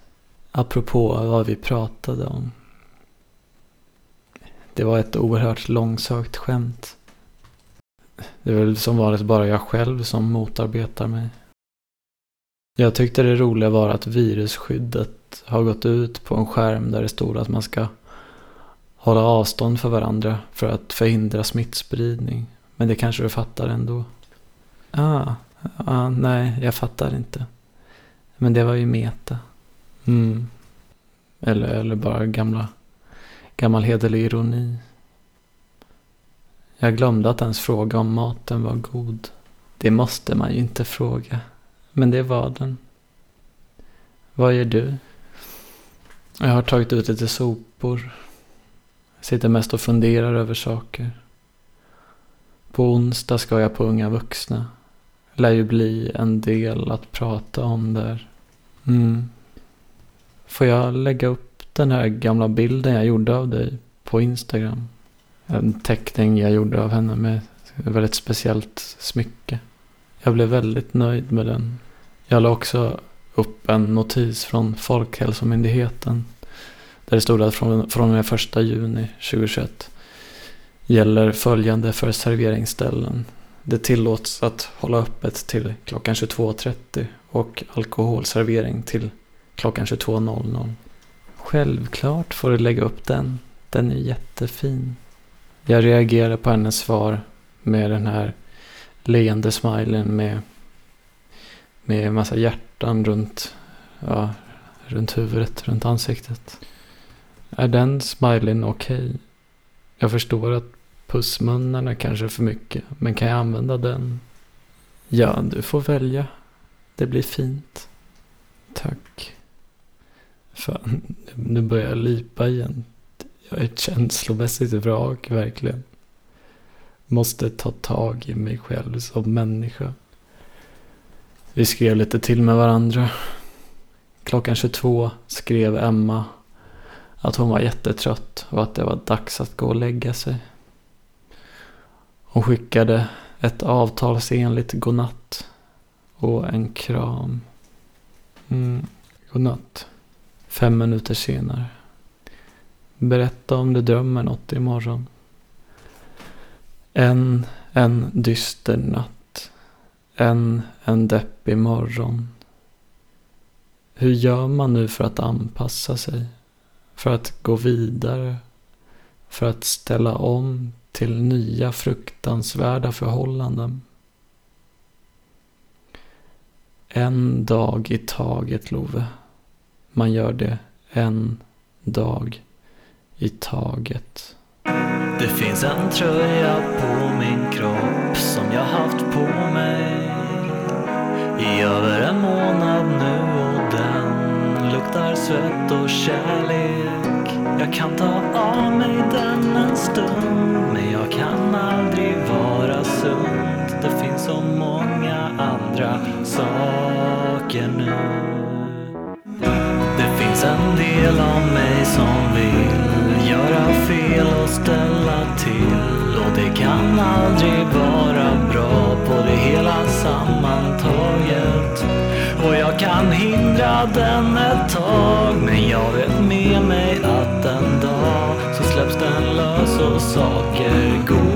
Apropå vad vi pratade om. Det var ett oerhört långsökt skämt. Det är väl som vanligt bara jag själv som motarbetar mig. Jag tyckte det roliga var att virusskyddet har gått ut på en skärm där det stod att man ska hålla avstånd för varandra för att förhindra smittspridning. Men det kanske du fattar ändå. Ah, ah, nej, jag fattar inte. Men det var ju meta. Mm. Eller, eller bara gamla, gammal hederlig ironi. Jag glömde att ens fråga om maten var god. Det måste man ju inte fråga. Men det var den. Vad gör du? Jag har tagit ut lite sopor. Sitter mest och funderar över saker. På onsdag ska jag på Unga Vuxna. Lär ju bli en del att prata om där. Mm. Får jag lägga upp den här gamla bilden jag gjorde av dig på Instagram? En teckning jag gjorde av henne med ett väldigt speciellt smycke. Jag blev väldigt nöjd med den. Jag la också upp en notis från Folkhälsomyndigheten. Där det stod att från, från och med första juni 2021 gäller följande för serveringsställen. Det tillåts att hålla öppet till klockan 22.30 och alkoholservering till klockan 22.00. Självklart får du lägga upp den. Den är jättefin. Jag reagerar på hennes svar med den här leende smilen med, med en massa hjärtan runt, ja, runt huvudet, runt ansiktet. Är den smilen okej? Okay? Jag förstår att pussmunnarna kanske är för mycket, men kan jag använda den? Ja, du får välja. Det blir fint. Tack. Fan, nu börjar jag lipa igen. Jag är ett känslomässigt vrak, verkligen. Måste ta tag i mig själv som människa. Vi skrev lite till med varandra. Klockan 22 skrev Emma att hon var jättetrött och att det var dags att gå och lägga sig. Hon skickade ett avtalsenligt godnatt och en kram. Mm, godnatt. Fem minuter senare. Berätta om du drömmer något imorgon. En, en dyster natt. En, en deppig morgon. Hur gör man nu för att anpassa sig? För att gå vidare? För att ställa om till nya fruktansvärda förhållanden? En dag i taget, Love. Man gör det en dag i taget. Det finns en tröja på min kropp som jag haft på mig i över en månad nu och den luktar svett och kärlek. Jag kan ta av mig den en stund men jag kan aldrig vara sund. Så många andra saker nu. Det finns en del av mig som vill göra fel och ställa till och det kan aldrig vara bra på det hela sammantaget. Och jag kan hindra den ett tag men jag vet med mig att en dag så släpps den lös och saker går